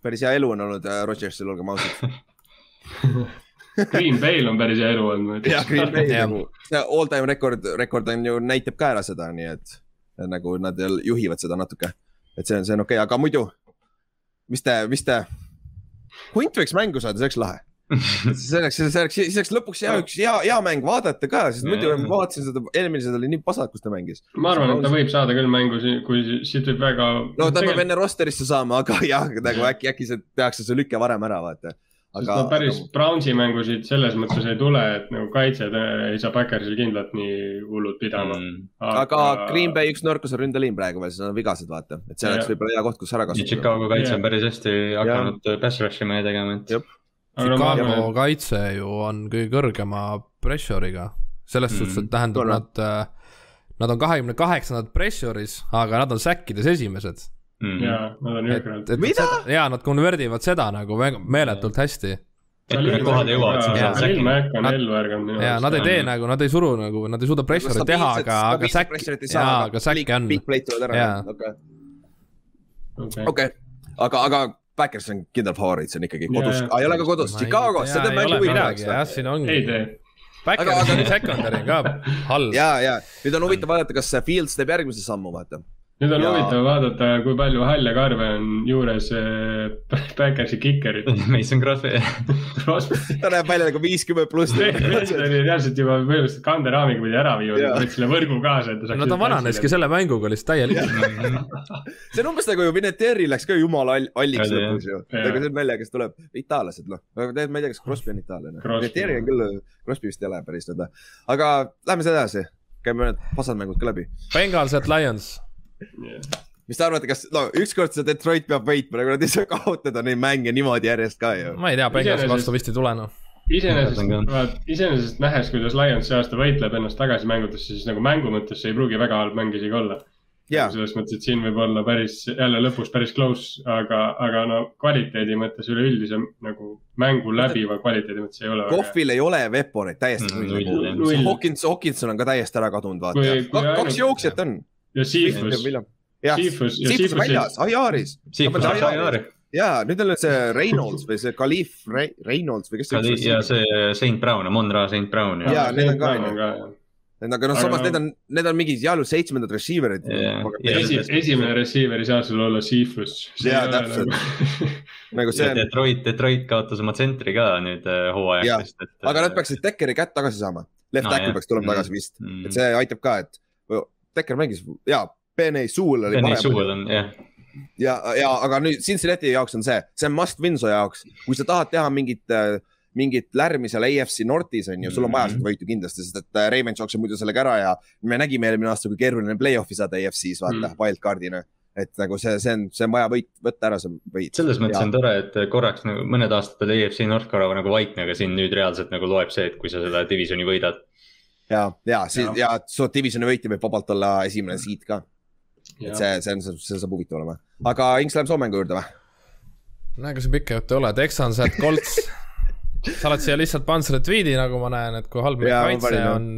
päris hea elu on olnud äh, Rodgersil, olgem ausad. Green Bay'l on päris hea elu olnud, ma ja Green ütleks. Jah. nagu, see all time rekord, rekord on ju, näitab ka ära seda, nii et et nagu nad juhivad seda natuke. et see on, see on okei okay., aga muidu, mis te, mis te, hunt võiks mängu saada, see oleks lahe. See oleks, see oleks, siis oleks lõpuks hea, üks hea, hea mäng vaadata ka, sest muidu ma vaatasin seda, eelmised oli nii pasad, kus ta mängis. ma arvan, et ta võib saada küll mängu, kui siit võib väga. no ta peab enne rosterisse saama, aga jah, nagu äkki, äkki see tehakse see lüke varem ära, vaata. aga no päris Brownsi mängusid selles mõttes ei tule, et nagu kaitsjad äh, ei saa Backersil kindlalt nii hullult pidama. Mm. aga Green Bay üks nõrkus on ründeliin praegu veel, siis nad on vigased, vaata, et see oleks võib-olla hea koht, kus ära kasutada. Chicago kaitse on päris hästi hakanud pass rush ima ja tegema, et Aga no Chicago kaitse ju on kõige kõrgema pressure'iga, selles Mm. suhtes, et tähendab, Tore. nad äh, Nad on kahekümne kaheksandad pressure'is, aga nad on säkkides esimesed. mm. jaa, nad on jõhkrad. Mida? seda- jaa, nad konverdivad seda nagu meeletult hästi. et kui need kohad jõuavad, siis Jaa. on säkin. Mac on Nad- ellu ärganud minu ja nad ei tee nagu, nad ei suru nagu, nad ei suuda pressure'it teha, aga, aga säkk, jaa, aga säkke on. Big plate tulevad ära Jaa., okei. okei, aga, aga Backers on kindel favoriit, see on ikkagi kodus ei ole ka kodus, Chicagos, see teeb mängu midagi, jah, siin ongi ei. tee. Backersi Aga- secondary on ka halb. ja, ja nüüd on huvitav vaadata, kas Fields teeb järgmise sammu, vaata. Nüüd on Jaa. huvitav vaadata, kui palju halle karve on juures äh, Backersi kikerit. Mason Crosby. ta näeb välja nagu viiskümmend pluss. Fred oli reaalselt juba põhimõtteliselt kanderaamiga pidi ära viinud, Jaa. võttis selle võrgu kaasa, et ta saaks. no ta vananeski. selle mänguga lihtsalt täielikult. see on umbes nagu ju Vinatieri läks ka jumala all- alliks Oli, lõpus ju. Aga see on naljakas, tuleb itaallased noh, ma ei tea, kas Crosby on itaallane. Vinatieri on küll, Crosby vist ei ole päris nõnda. aga lähme siis edasi, käime need pasad mängud ka läbi. Bengals at Lions. Mis te arvate, kas, no ükskord see Detroit peab võitma, nagu nad ei saa kaotada neid mänge niimoodi järjest ka ju. ma ei tea, Iseenesest- vastu vist ei tule noh. iseenesest iseenesest nähes, kuidas Lions see aasta võitleb ennast tagasi mängudesse, siis nagu mängu mõttes see ei pruugi väga halb mäng isegi olla. ja, selles mõttes, et siin võib olla päris, jälle lõpus päris close, aga, aga no kvaliteedi mõttes üleüldise nagu mängu läbiva kvaliteedi mõttes ei ole. Kohvil ei ole veporeid täiesti Mm. Hawkins, Hawkinson on ka täiesti ära kadunud, vaata kaks jooksjat on. Ja ja Siifus on Seafusi väljas, Ajaris. Siifus on Shaiari ja nüüd on see Reynolds või see Khalif Re Reynolds või kes see üks ja on. see Saint Brown, Monra Saint Brown ja Jaa, need on ka, on ju. ka. aga noh, Aga samas no- need on, need on mingid jaalu seitsmendad receiver'id. Ja esi, esimene receiver ei saa sul olla Seafus. Jaa, täpselt. nagu see ja on, Detroit, Detroit kaotas oma tsentri ka nüüd äh, et. aga nad peaksid Dekkeri kätt tagasi saama. Left No tackle jah. peaks tulema Mm. tagasi vist, mm. et see aitab ka, et Dekker mängis, jaa, Benny Suul oli Penny parem jah, ja, ja aga nüüd Cincinnati jaoks on see, see on must win su jaoks, kui sa tahad teha mingit, mingit lärmi seal AFC Northis on ju, sul on vaja Mhm. seda võitu kindlasti, sest et äh, Ravens jookseb muidu sellega ära ja me nägime eelmine aasta, kui keeruline play-off'i saada AFC-s vaata mm., wildcard'ina. et nagu see, see on, see on vaja võit, võtta ära see võit. selles mõttes Jaa. on tore, et korraks nagu mõned aastad oli EFC North korra nagu vaikne, aga siin nüüd reaalselt nagu loeb see, et kui sa seda divisioni võidad. ja, ja, ja su divisioni võitja võib vabalt olla esimene siit ka, et see, see on, see saab huvitav olema. aga Inks läheb Soome mängu juurde või? no ega see pikk jutt ei ole, Texans at Colts. sa oled siia lihtsalt pannud selle tweet'i, nagu ma näen, et kui halb meie kaitse on.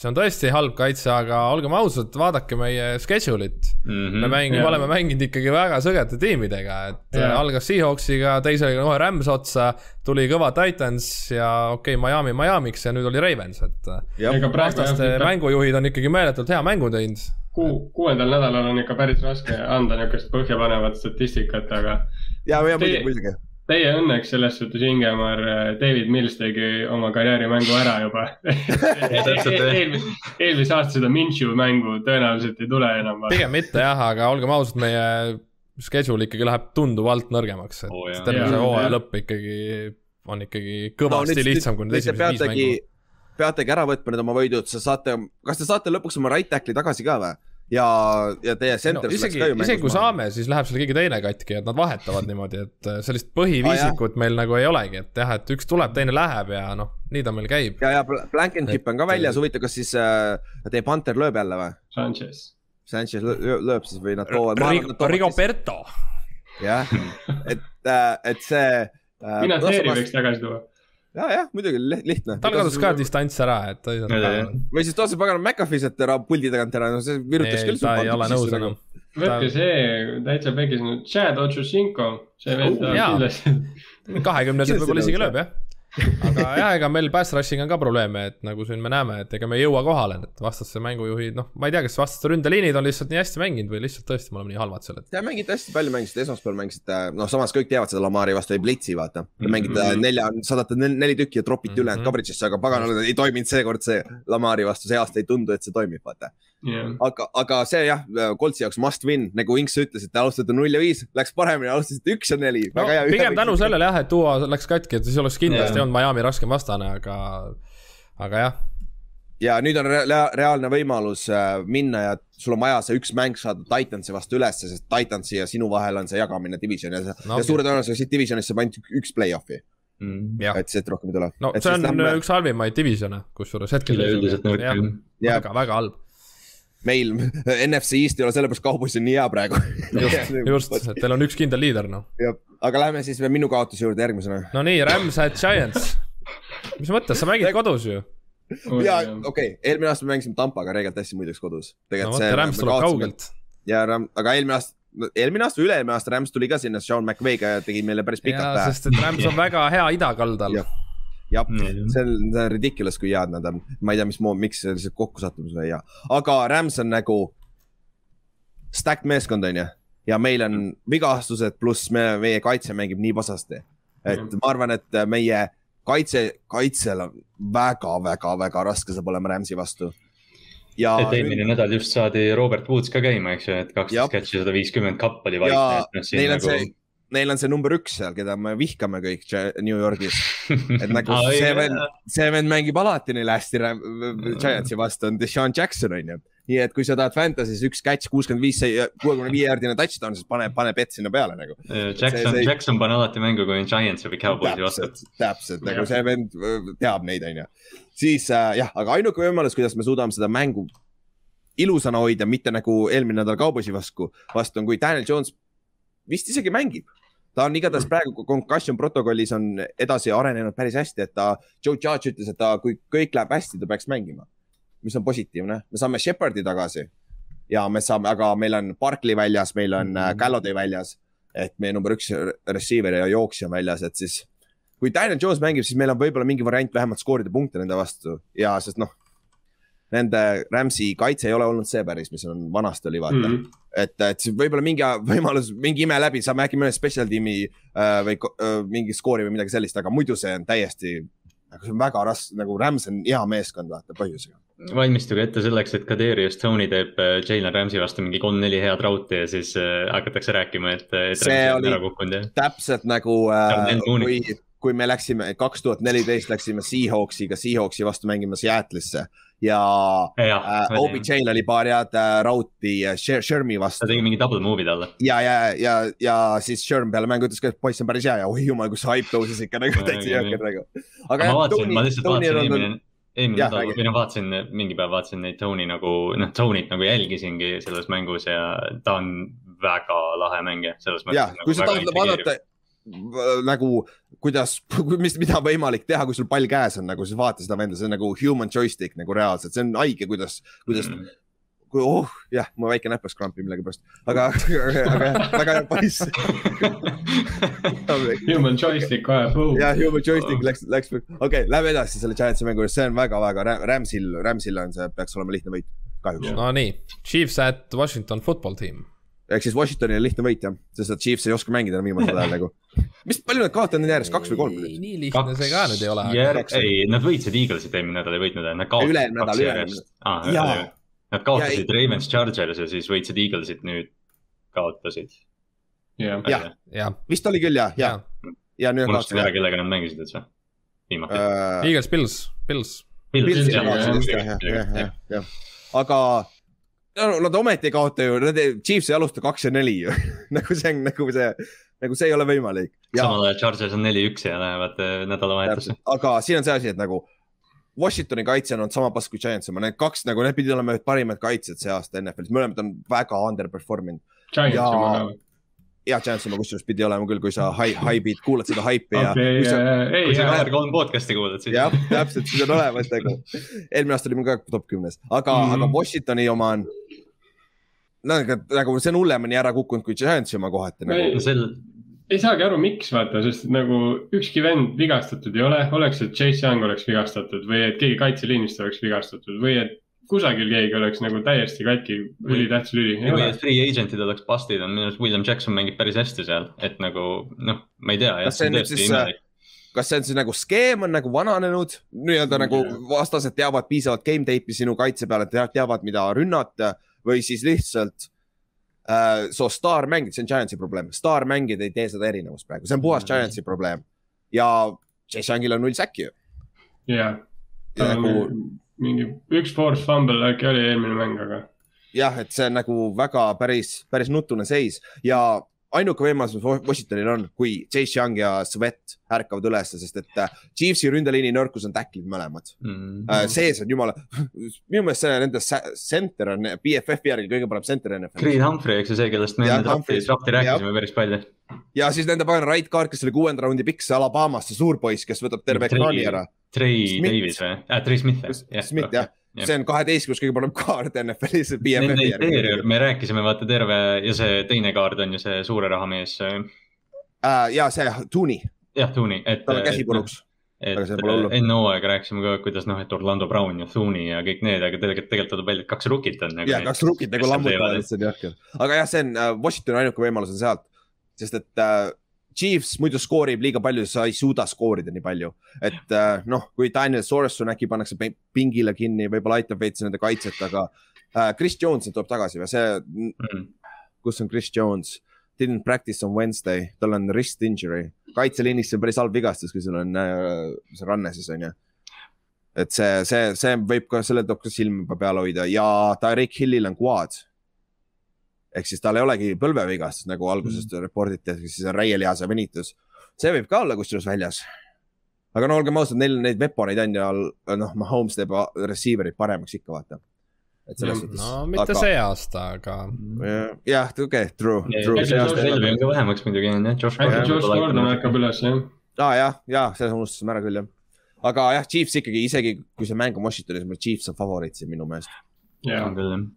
See on tõesti halb kaitse, aga olgem ausad, vaadake meie schedule'it. Mhm. me mängime, oleme mänginud ikkagi väga sõgedate tiimidega, et äh, algas Seahawksiga, teisega kohe Rams otsa, tuli kõva Titans ja okei okay,, Miami Miami'ks ja nüüd oli Ravens, et vastaste mängujuhid on ikkagi meeletult hea mängu teinud. kuu, kuuendal nädalal on ikka päris raske anda niisugust põhjapanevat statistikat, aga ja, ja muidugi, muidugi. Teie õnneks selles suhtes, Ingemar, David Mills tegi oma karjäärimängu ära juba eelmise, eelmise aasta seda Minshew mängu tõenäoliselt ei tule enam. pigem mitte jah, aga olgem ausad, meie schedule ikkagi läheb tunduvalt nõrgemaks, et oh, terve see hooaja lõpp ikkagi on ikkagi kõvasti no, lihtsam kui need esimesed viis mängu., peategi ära võtma need oma võidud, sa saate, kas te saate lõpuks oma right tackle'i tagasi ka või? ja, ja teie no, center isegi, isegi kui saame, siis läheb seal keegi teine katki, et nad vahetavad niimoodi, et äh, sellist põhiviisikut meil nagu ei olegi, et jah, et üks tuleb, teine läheb ja noh, nii ta meil käib. ja, ja Bl- Blankenship on ka Et- väljas, huvitav, kas siis äh, teie Panther lööb jälle või? Sanchez. Sanchez lö- lö- lööb siis või nad toovad. Rigoberto. jah, et, et see äh,. Vinatieri võiks tagasi tuua. ja, jah, muidugi li- lihtne. tal kadus ka distants ära, et ta ei saanud. või siis toos pagan McAfee sealt ära puldi tagant ära, no see virutas küll. ta ei ole nõus enam. võtke see täitsa pekis nüüd, Chad Ochocinco, see vend kindlasti. kahekümneselt võib-olla isegi lööb jah. Aga jah, ega meil pass rushing on ka probleeme, et nagu siin me näeme, et ega me ei jõua kohale, et vastaste mängujuhid, noh, ma ei tea, kas vastaste ründeliinid on lihtsalt nii hästi mänginud või lihtsalt tõesti me oleme nii halvad seal, et Te mängite hästi palju, mängisite esmaspäeval mängisite, noh, samas kõik teavad seda Lamari vastu ei blitsi, vaata. Te Mhm. mängite nelja, saadate nel- neli tükki ja tropite Mhm. ülejäänud coverage'isse, aga pagan, ei toiminud seekord see Lamari vastu, see aasta ei tundu, et see toimib, vaata. jah, aga, aga see jah, Coltsi jaoks must win, nagu Inks ütles, et te alustate null ja viis, läks paremini, alustasite üks ja neli. no pigem tänu. sellele jah, et Duo läks katki, et siis oleks kindlasti Jaa. olnud Miami raskem vastane, aga, aga jah, ja nüüd on rea- rea- reaalne võimalus äh, minna ja sul on vaja see üks mäng saada Titansi vastu ülesse, sest Titansi ja sinu vahel on see jagamine division ja, No ja suure tõenäosusega siit divisionist saab ainult üks play-off'i, Mm. et siit rohkem ei tule. no see on lähme... üks halvimaid divisione, kusjuures hetkel. üleüldiselt nõrk küll. ja väga, väga halb. Meil NFC East ei ole sellepärast kaubus on nii hea praegu. just, et teil on üks kindel liider, noh. aga lähme siis minu kaotuse juurde järgmisena. no nii, Rams at Giants. mis mõttes, sa mängid kodus ju? ja okei okay., eelmine aasta me mängisime Tampaga reegelt hästi muideks kodus. no vot, Rams tuleb. kaugelt. ja Ram-, aga eelmine aasta, eelmine aasta, üle-eelmine aasta Rams tuli ka sinna Sean McVay'ga ja tegi meile päris pikalt pähe. sest et Rams on väga hea idakaldal Jah.. Mm. see on, see on ridiculous, kui head nad on. ma ei tea, mismoodi, miks see lihtsalt kokkusattumus või hea, aga Rams on nagu stacked meeskond, onju. ja meil on vigastused, pluss me, meie kaitse mängib nii pasasti. et Mhm. ma arvan, et meie kaitse, kaitsel on väga-väga-väga raske saab olema Ramsi vastu. ja et eelmine nädal just saadi Robert Woods ka käima, eks ju, et kaksteist catch'i, sada viiskümmend kapp oli ja vaikne, et noh, neil on nagu see, neil on see number üks seal, keda me vihkame kõik New Yorgis. et nagu see vend, see vend mängib alati neile hästi Giantsi vastu, on Deshaun Jackson on ju. nii et kui sa tahad Fantasy's üks catch kuuskümmend viis, kuuekümne viie jaardine touchdown, siis pane, pane bet sinna peale nagu. Jackson see-, Jackson pani alati mängu, kui on Giantsi või Cowboysi vastu. täpselt, nagu see vend öö, teab neid, onju. siis äh, jah, aga ainuke võimalus, kuidas me suudame seda mängu ilusana hoida, mitte nagu eelmine nädal Cowboysi vastu, vastu on, kui Daniel Jones vist isegi mängib. Ta on igatahes praegu concussion protokollis on edasi arenenud päris hästi, et ta, Joe Judge ütles, et ta, kui kõik läheb hästi, ta peaks mängima. mis on positiivne, me saame Shepardi tagasi ja me saame, aga meil on Barkley väljas, meil on äh, Galladay väljas, et meie number üks receiver ja jooksja on väljas, et siis kui Daniel Jones mängib, siis meil on võib-olla mingi variant vähemalt skoorida punkte nende vastu ja sest noh, nende Rams'i kaitse ei ole olnud see päris, mis on vanasti oli, vaata mm. -hmm. et, et võib-olla mingi võimalus, mingi ime läbi, saame äkki mõne special tiimi äh, või äh, mingi skoori või midagi sellist, aga muidu see on täiesti, nagu see on väga raske, nagu Rams on hea meeskond, vaata põhjusega. valmistuge ette selleks, et Kaderius Tony teeb äh, Jalen Rams'i vastu mingi kolm-neli head rauti ja siis äh, hakatakse rääkima, et, et See Rams'i on oli- täpselt nagu äh, kui, kui me läksime kaks tuhat neliteist läksime Seahawksiga Seahawksi vastu mängima Seattle'isse ja jah äh,, OBJ-l oli paar head äh, rauti Sher- Shermi ta vastu tegi mingi double move'i talle. ja, ja, ja, ja siis Sherm peale mängu ütles ka, et poiss on päris hea ja oi jumal, kus hype tõusis ikka nagu täitsa jõhker nagu. aga ma vaatasin, ma lihtsalt vaatasin eelmine, Jah, nädal või noh, vaatasin mingi päev vaatasin neid Tony nagu, noh, Tony't nagu jälgisingi selles mängus ja ta on väga lahe mängija selles mõttes. jah, kui sa tahad vaadata nagu kuidas, mis, mida on võimalik teha, kui sul pall käes on nagu, siis vaata seda venda, see on nagu human joystick nagu reaalselt, see on haige, kuidas, kuidas Mm. kui oh jah, mu väike näpp läks krampi millegipärast, aga, aga jah, väga hea poiss. Human joystick kohe, boom. jah, human joystick läks, läks, okei okay,, lähme edasi selle Giantsi mängu juures, see on väga-väga Ramsil, Ramsil on see, peaks olema lihtne võit, kahjuks. no nii, Chiefs at Washington football team. ehk siis Washingtonil lihtne võit jah, sest et Chiefs ei oska mängida enam viimasel ajal nagu. Mis palju nad kaotanud on järjest, kaks või kolm nii lihtne see ka nüüd ei ole. järg, kaks- ei, nad võitsid Eaglesit eelmine nädal, ei võitnud, nad kaotasid. Üle-eelmine nädal, üle-eelmine. Ah. Nad kaotasid Ravens Chargers ja siis võitsid Eaglesit, nüüd kaotasid. jah, Jah. jah, vist oli küll jah, ja, ja nüüd unustasin kaotasid ära, kellega nad mängisid üldse. viimati. jah. Eagles, Pils, Pils. Jah, jah, jah, jah, jah, jah, aga no, nad ometi ei kaota ju, nad ei, Chiefs ei alusta kaks ja neli ju nagu see on nagu see, nagu see ei ole võimalik. samal ajal Chargers on neli-üks ja lähevad äh, nädalavahetusse. aga siin on see asi, et nagu Washingtoni kaitse on olnud sama pass kui Giants oma, need kaks nagu, need pidid olema ühed parimad kaitsjad see aasta NFL-is, mõlemad on väga underperform inud. Ka. ja Giants oma kusjuures pidi olema küll, kui sa hai-, hai'id, kuulad seda haipi ja kui sa- ei kui sa jaa, VR3 podcast'i kuulad, siis jah, täpselt, siis on olemas nagu. eelmine aasta oli mul ka top kümnes, aga mm, Mhm. -hmm. aga Washingtoni oma on. No aga nagu see on hullemini ära kukkunud kui Giantsi oma kohati Ei. nagu. no sel, ei saagi aru, miks vaata, sest nagu ükski vend vigastatud ei ole, oleks, et Chase Young oleks vigastatud või et keegi kaitseliinist oleks vigastatud või et kusagil keegi oleks nagu täiesti katki, ülitähtis lüli, ei või et free agent'id oleks bust'id on, minu arust William Jackson mängib päris hästi seal, et nagu noh, ma ei tea, Kas see on nüüd siis, imelik. kas see on siis nagu skeem on nagu vananenud, nii-öelda nagu vastased teavad piisavalt game tape'i sinu kaitse peale, teavad, mida rünnata või siis lihtsalt äh, so staarmängijad, see on Giantsi probleem, staarmängijad ei tee seda erinevust praegu, see on puhas Mhm. Giantsi probleem. Ja Chase Youngil on null säkki ju. jah, Ja nagu mingi üks force fumble äkki oli eelmine mäng, aga jah, et see on nagu väga päris, päris nutune seis. Ja ainuke võimalus, mis Washingtonil on, kui Chase Young ja Svet ärkavad ülesse, sest et äh, Chiefsi ründeliini nõrkus on tacklid mõlemad Mm. äh,. sees on jumala, minu meelest see nende center on BFF-i järgi kõige parem center NFL-is. Creed Humphrey, eks ju see, kellest me enne drafti, drafti rääkisime päris palju. ja siis nende pagan right guard, kes oli kuuenda raundi pikk, see Alabamast, see suur poiss, kes võtab terve ekraani ära. Trey. Davis või äh,, Trey Smith? Smith jah, see on kaheteistkümnes kõige parem kaart NFL-is Nende interior, me rääkisime, vaata terve ja see teine kaard on ju see suure raha mees, Äh, ja see Tooney, jah, Tooney, et. tal on käsi puruks. et hullu. enne hooaega rääkisime ka, kuidas noh, et Orlando Brown ja Tooney ja kõik need, aga tegelikult, tegelikult tuleb välja, et kaks rukit on. ja kaks rukit nagu lammutavad, et on jahke. aga jah, see on äh, Washingtoni ainuke võimalus on sealt, sest et äh, Chiefs muidu skoorib liiga palju, sa ei suuda skoorida nii palju. et äh, noh, kui Daniel Sorenson äkki pannakse pingile kinni, võib-olla aitab veits nende kaitset, aga äh, Chris Jones tuleb tagasi või see, mm.. kus on Chris Jones? Didn't practice on Wednesday, tal on wrist injury, kaitseliinis see on päris halb vigastus, kui sul on äh, see ranne siis on ju. et see, see, see võib ka, selle tuleb ka silma peal hoida ja Tyreek Hillil on quad. Ehk siis tal ei olegi põlvevigastust nagu alguses mm. reportiti, ehk siis on reielihase venitus. see võib ka olla kusjuures väljas. aga no olgem ausad, neil neid veponeid on ja noh, Mahomes teeb receiver'id paremaks ikka vaata. et selles Ja, suhtes. no mitte aga... see aasta, aga jah, okei true, relvi on ka vähemaks muidugi on jah, Josh äkki Josh Gordon ärkab üles jah. aa ah, jah, ja selle unustasime ära küll jah. aga jah, Chiefs ikkagi isegi kui see mäng on Washingtonis, Chiefs on favoriit siin minu meelest. jaa,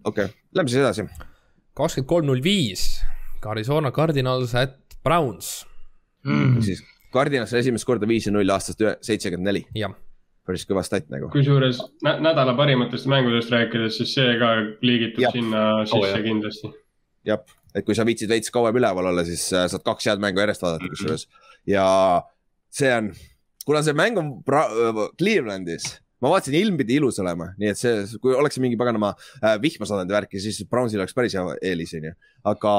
okei lähme siis edasi. Kakskümmend kolm, null viis, Arizona Cardinals at Browns, Mm. siis Cardinals esimest korda viis ja null aastast seitsekümmend neli, jah. päris kõva stat nagu. kusjuures nä nädala parimatest mängudest rääkides, siis see ka liigitub Jah. sinna sisse Oh, kindlasti. jah, et kui sa viitsid veits kauem üleval olla, siis äh, saad kaks head mängu järjest vaadata kusjuures ja see on, kuna see mäng on äh, Clevelandis, ma vaatasin, ilm pidi ilus olema, nii et see, kui oleks mingi paganama äh, vihmasadandi värki, siis Brownsil oleks päris hea eelis, onju. aga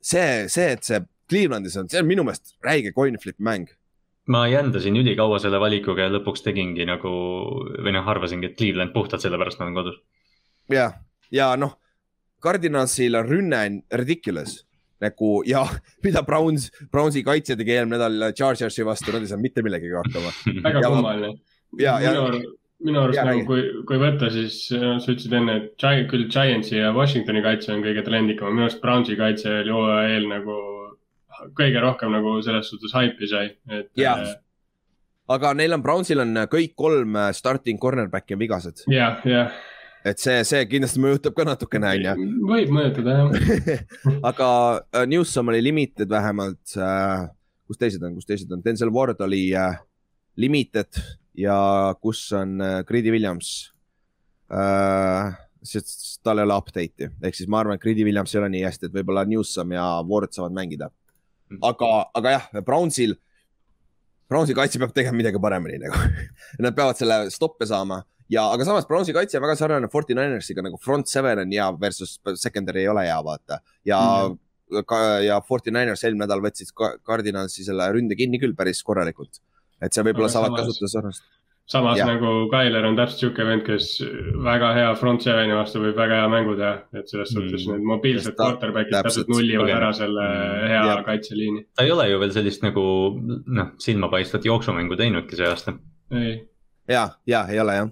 see, see, et see Clevelandis on, see on minu meelest räige coin flip mäng. ma jändasin ülikaua selle valikuga ja lõpuks tegingi nagu või noh, arvasingi, et Cleveland puhtalt sellepärast nad on kodus. ja, ja noh, Cardinalsil on rünne on ridiculous nagu ja mida Browns, Brownsi kaitsja tegi eelmine nädal Chargersi vastu, nad ei saanud mitte millegagi hakkama. väga Ja ma- kummaline. ja, ja arust, minu arust nagu kui, kui võtta, siis äh, sa ütlesid enne, et küll Giantsi ja Washingtoni kaitse on kõige trendikam, minu arust Brownsi kaitse oli hooaja eel nagu kõige rohkem nagu selles suhtes haipi sai, et. Jah. aga neil on, Brownsil on kõik kolm äh, starting cornerback'i on vigased, jah, jah. et see, see kindlasti mõjutab ka natukene, onju. võib mõjutada jah. aga äh, Newsom oli limited vähemalt äh,, kus teised on, kus teised on, Denzel Ward oli äh, limited ja kus on äh, Greedy Williams äh,. sest tal ei ole update'i, ehk siis ma arvan, et Greedy Williams ei ole nii hästi, et võib-olla Newsom ja Ward saavad mängida. aga, aga jah, Brownsil, Brownsi kaitse peab tegema midagi paremini nagu. Nad peavad selle stoppe saama ja, aga samas Brownsi kaitse on väga sarnane Forty Ninersiga nagu front seven on hea versus secondary ei ole hea, vaata. ja mm, -hmm. ja Forty Niners eelmine nädal võtsid Cardinalsi selle ründe kinni küll päris korralikult. Et see võib-olla saavad kasutada sarnast. samas ja. nagu Tyler on täpselt sihuke vend, kes väga hea front seveni vastu võib väga hea mängu teha, et selles suhtes Mm. need mobiilsed quarterback'id täpselt, täpselt nullivad kogenud. ära selle Mm. hea Jah. kaitseliini. ta ei ole ju veel sellist nagu noh, silmapaistvat jooksumängu teinudki see aasta. ei, ja, ja ei ole jah,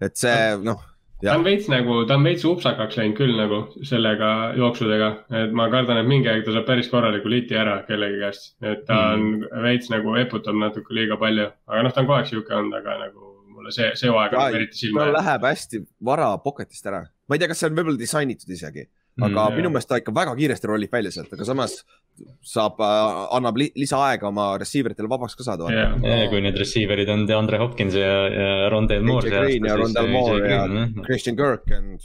et see noh, ta on veits nagu, ta on veits upsakaks läinud küll nagu sellega jooksudega, et ma kardan, et mingi aeg ta saab päris korraliku liti ära kellegi käest, et ta on veits nagu eputab natuke liiga palju, aga noh, ta on kogu aeg sihuke olnud, aga nagu mulle see, see hooaeg on eriti silma ta jäänud. läheb hästi vara pocket'ist ära, ma ei tea, kas see on võib-olla disainitud isegi, aga Mm, minu meelest ta ikka väga kiiresti rollib välja sealt, aga samas saab, annab li lisaaega oma receiver itele vabaks ka saada. jah, Ja kui need receiver'id on DeAndre Hopkins ja, ja Rondale Moore AJ Green ja Rondell Moore ja ja. Christian Kirk and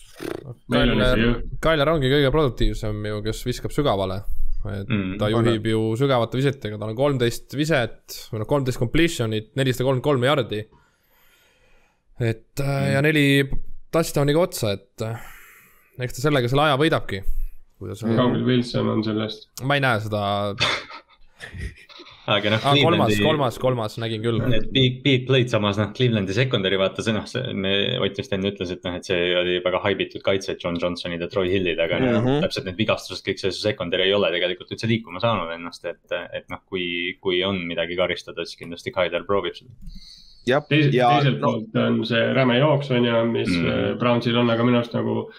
Tyler ongi kõige produktiivsem ju, kes viskab sügavale. et Mm, ta juhib ju sügavate visetega, tal on kolmteist viset või noh, kolmteist completion'it, nelisada kolmkümmend kolm jardi. et mm. ja neli touchdown'iga otsa, et äh, eks ta sellega selle aja võidabki. kuidas kaugel Wilson on sellest. ma ei näe seda aga noh, ah,, kolmas, kolmas, kolmas nägin küll. Need big, big play'd samas noh, Clevelandi secondary vaata see noh, see, me, Ott vist enne ütles, et noh, et see oli väga haibitud kaitse, John Johnsonid ja Troy Hillid, aga mm Mhm. -hmm. täpselt need vigastused, kõik see secondary ei ole tegelikult üldse liikuma saanud ennast, et, et noh, kui, kui on midagi karistada, siis kindlasti Tyler proovib seda. jah, teis, ja teiselt no, poolt on see räme jooks on ju, mis Mm. mm. Brownsil on, aga minu arust nagu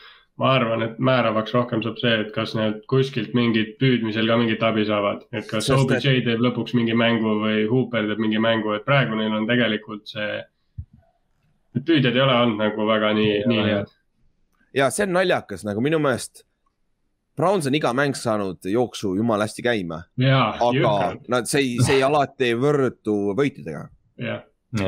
ma arvan, et määravaks rohkem saab see, et kas need kuskilt mingid püüdmisel ka mingit abi saavad, et kas Sest OBJ teeb lõpuks mingi mängu või Hooper teeb mingi mängu, et praegu neil on tegelikult see. Need püüdjad ei ole olnud nagu väga nii nii head. ja see on naljakas nagu minu meelest. Browns on iga mäng saanud jooksu jumala hästi käima, aga jõhkralt, nad, see ei, see ei alati ei võrdu võitudega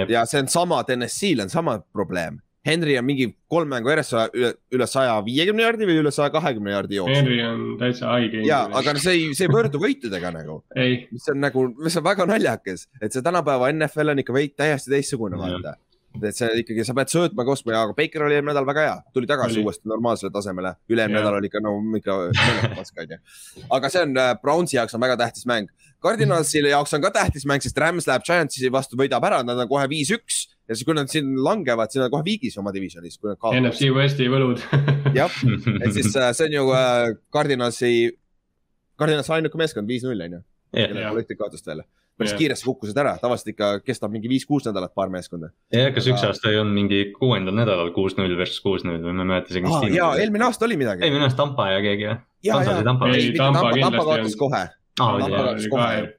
ja see on sama, TNS-il on sama probleem. Henry on mingi kolm mängu järjest üle, üle saja viiekümne jardi või üle saja kahekümne jardi jooksu. Henry on täitsa haige. ja, aga see ei, see ei võrdu võitudega nagu, ei, mis on nagu, mis on väga naljakas, et see tänapäeva NFL on ikka veidi täiesti teistsugune, vaata. et see ikkagi, sa pead söötma ka ostma ja, aga Baker oli eelmine nädal väga hea, tuli tagasi Oli. uuesti normaalsele tasemele, üle-eelmine nädal oli ikka no ikka pask onju. aga see on äh, Brownsi jaoks on väga tähtis mäng. Cardinalsile jaoks on ka tähtis mäng, sest Rams läheb Giantsi vastu, võidab ära, nad on kohe viis-üks ja siis, kui nad siin langevad, siis nad on kohe viigis oma divisionis, kui nad kaotavad. NFC Westi võlud. jah, et siis äh, see on ju äh, Cardinalsi, Cardinalsi ainuke meeskond viis-null onju, kellel Jah. pole ühtegi kaotust veel. päris Jah. kiiresti kukkusid ära, tavaliselt ikka kestab mingi viis-kuus nädalat paar meeskonda. ja kas üks aasta ei olnud mingi kuuendal nädalal kuus-null versus kuus-null või ma ei mäleta isegi, mis Ah, tiim ja see oli. eelmine aasta oli ei, midagi. minu arust Tampa ja keegi jah. Tampa Ei, või? ei, Tampa Tampa, kaotas on. kohe. Tampa jah, kaotas kohe.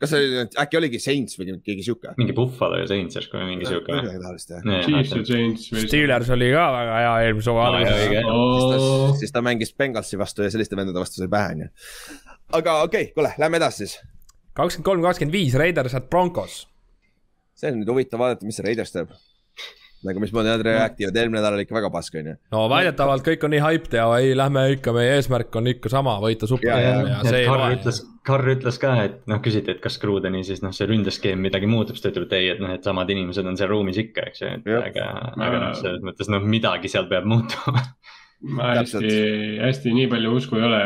Kas see oli, äkki oligi Saints või keegi sihuke? mingi Buffalo ja Saints järsku või mingi siuke. midagi taolist jah. Chiefs ja Saints. Steelers oli ka väga hea eelmise hooaja alguses. Oh. siis ta, siis ta mängis Bengalsi vastu ja selliste vendade vastu sai pähe onju. aga okei okay,, kuule, lähme edasi siis. kakskümmend kolm, kakskümmend viis, Raiders at Broncos. see on nüüd huvitav vaadata, mis see Raiders teeb. Nagu mismoodi nad reaktiivad, eelmine nädal oli ikka väga pask onju. no väidetavalt kõik on nii hyped ja ei, lähme ikka, meie eesmärk on ikka sama, võita Ja, ja, ja, ja Carr loe. ütles, Carr ütles ka, et noh, küsiti, et kas Grudeni siis noh, see ründeskeem midagi muutub, siis ta ütleb, et ei, et noh, et samad inimesed on seal ruumis ikka, eks ju, et Jah. aga, aga noh, selles mõttes noh, midagi seal peab muutuma. ma hästi, hästi nii palju usku ei ole,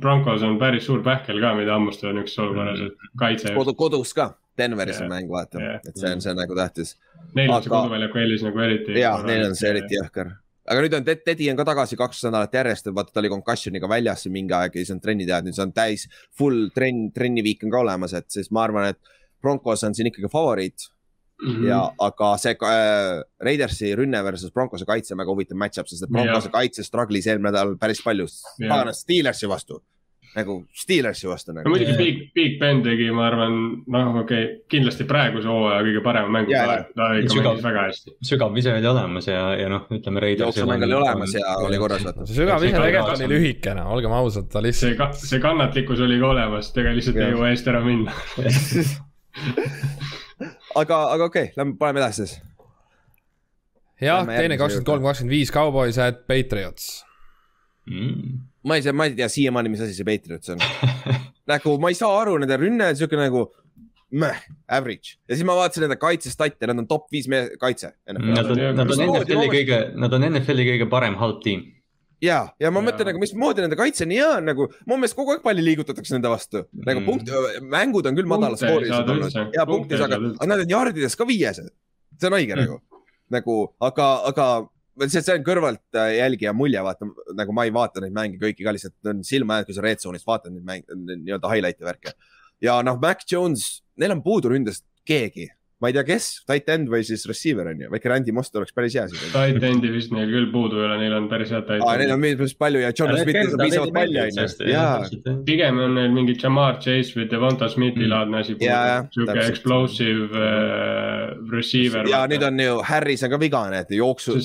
Broncos on päris suur pähkel ka, mida hammustada niisuguses olukorras, et kaitse. kodu, kodus ka, Denveris on Jah. mäng, vaata Jah., et see on, see on nagu tähtis. Neil on see aga- koduväljaku eelis nagu eriti. ja, neil on see eriti jõhker. aga nüüd on Ted, Teddy on ka tagasi kaks nädalat järjest, vaata ta oli concussion'iga väljas siin mingi aeg ja siis on trenni teha, nüüd see on täis, full trenn, trenniviik on ka olemas, et siis ma arvan, et Broncos on siin ikkagi favoriit Mhm. ja, aga see äh, Raidersi rünne versus Broncose kaitse on väga huvitav match-up, sest et Broncose kaitse struggle'is eelmine nädal päris palju, Jah. pagana Steelersi vastu, nagu Steelersi vastu no nagu. muidugi Big, Big Ben tegi, ma arvan, noh, okei okay,, kindlasti praeguse hooaja kõige parema mängu jaa., ta ikka Sügav. mängis väga hästi. sügav vise oli olemas ja, ja noh, ütleme jooksumäng oli olemas ja oli korras, vaata. see sügav ise See tegelikult oli lühikene, olgem ausad, ta see lihtsalt, ka,, see kannatlikkus oli ka olemas, ega lihtsalt ei jõua eest ära minna. aga, aga okei okay,, lähme paneme edasi siis. jah, teine kakskümmend kolm, kakskümmend viis, Cowboys at Patriots. mm.. ma ei tea, ma ei tea siiamaani, mis asi see Patriots on. nagu ma ei saa aru, nende rünne on siuke nagu meh, average ja siis ma vaatasin nende kaitsestat'e, nad on top viis me- kaitse. Nad on, nad on NFL-i kõige, nad on NFL-i kõige parem halb tiim. ja, ja ma Jaa. mõtlen nagu, mismoodi nende kaitse nii hea on nagu, mu meelest kogu aeg palli liigutatakse nende vastu. nagu Mm. punkt, mängud on küll madala Punkte ei skoorised saada olnud ja Punkte punkti ei saada, saada üldse. aga nad on jardides ka viiesed. see on õige Mm. nagu, nagu, aga, aga see, see on kõrvalt äh, jälgija mulje, vaata nagu ma ei vaata neid mänge kõiki ka lihtsalt on silma jäänud, kui sa red zone'is vaatad neid mänge, nii-öelda highlight'e värke. ja noh, Mac Jones, neil on puudu ründest keegi, ma ei tea, kes, tight end või siis receiver on ju, väike Randy Moss oleks päris hea siin. tight end'i vist neil küll puudu ei ole, neil on päris head tight aa, neil on päris palju ja John Smith saab piisavalt palju on ju, jaa. pigem on neil mingi Jamar Chase või Devonta Smithi Mm. laadne asi sihuke explosive äh, receiver. ja nüüd on ju Harris on ka vigane, et jooksu.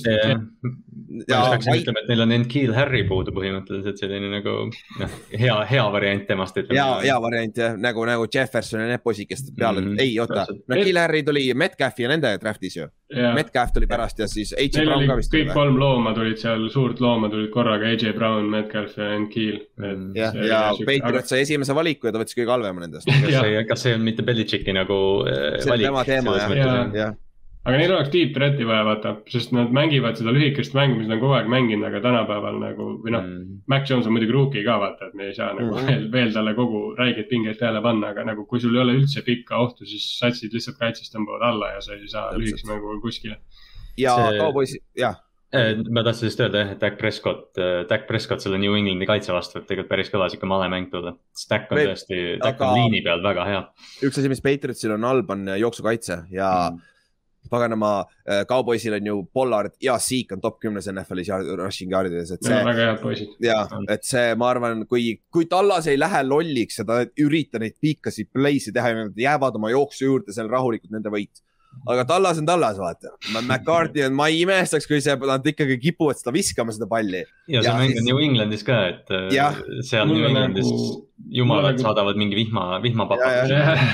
Ja ma peaksin ütlema, et neil on Enkeel Harry puudu põhimõtteliselt selline nagu noh, hea, hea variant temast. hea, hea variant jah, nagu, nagu Jefferson ja need poisid, kes peale mm, Mhm, -hmm. ei oota täpselt., no Harry tuli Metcalfi ja nende draft'is ju. ja Metcalf tuli pärast ja siis AJ neil Brown ka vist tuli kõik või? kolm looma tulid seal, suurt looma tulid korraga, AJ Brown, Metcalf ja Enkeel. Mm. jah, ja Patriot sai esimese valiku ja ta võttis kõige halvema nendest. kas see, kas see on mitte Belichicki nagu äh, see on valik? tema teema jah, jah, aga neil oleks deep threat'i vaja vaata, sest nad mängivad seda lühikest mängu, mis nad on kogu aeg mänginud, aga tänapäeval nagu või noh, Mm. Mac Jones on muidugi rookie ka vaata, et me ei saa nagu Mhm. veel, veel talle kogu räigeid pingeid peale panna, aga nagu kui sul ei ole üldse pikka ohtu, siis satsid lihtsalt kaitsest tõmbavad alla ja sa ei saa lühikese mänguga kuskile. ja See- Cowboys, jah, Eh, ma tahtsin just öelda jah, et Dak Prescott, Dak Prescott selle New Englandi kaitse vastu, et tegelikult päris kõva sihuke male mäng tulla. Dak on tõesti, aga- on liini peal väga hea. üks asi, mis Patriotsil on halb, on jooksukaitse ja Mm. paganama, Cowboysil on ju Pollard ja Seek on top kümnes NFL-is yard- rushing yard'ides, et see väga head poisid. ja et see, ma arvan, kui, kui Tallas ei lähe lolliks ja ta ei ürita neid piikasid play'si teha ja nad jäävad oma jooksu juurde, see on rahulikult nende võit. Aga Tallas on Tallas, vaata. McCarthy on, ma ei imestaks, kui see, nad ikkagi kipuvad seda viskama, seda palli. ja see Ja mäng on New Englandis ka, et eh, Jah. seal New on Englandis nagu- jumalad nagu- saadavad mingi vihma, Ja, vihmapapa.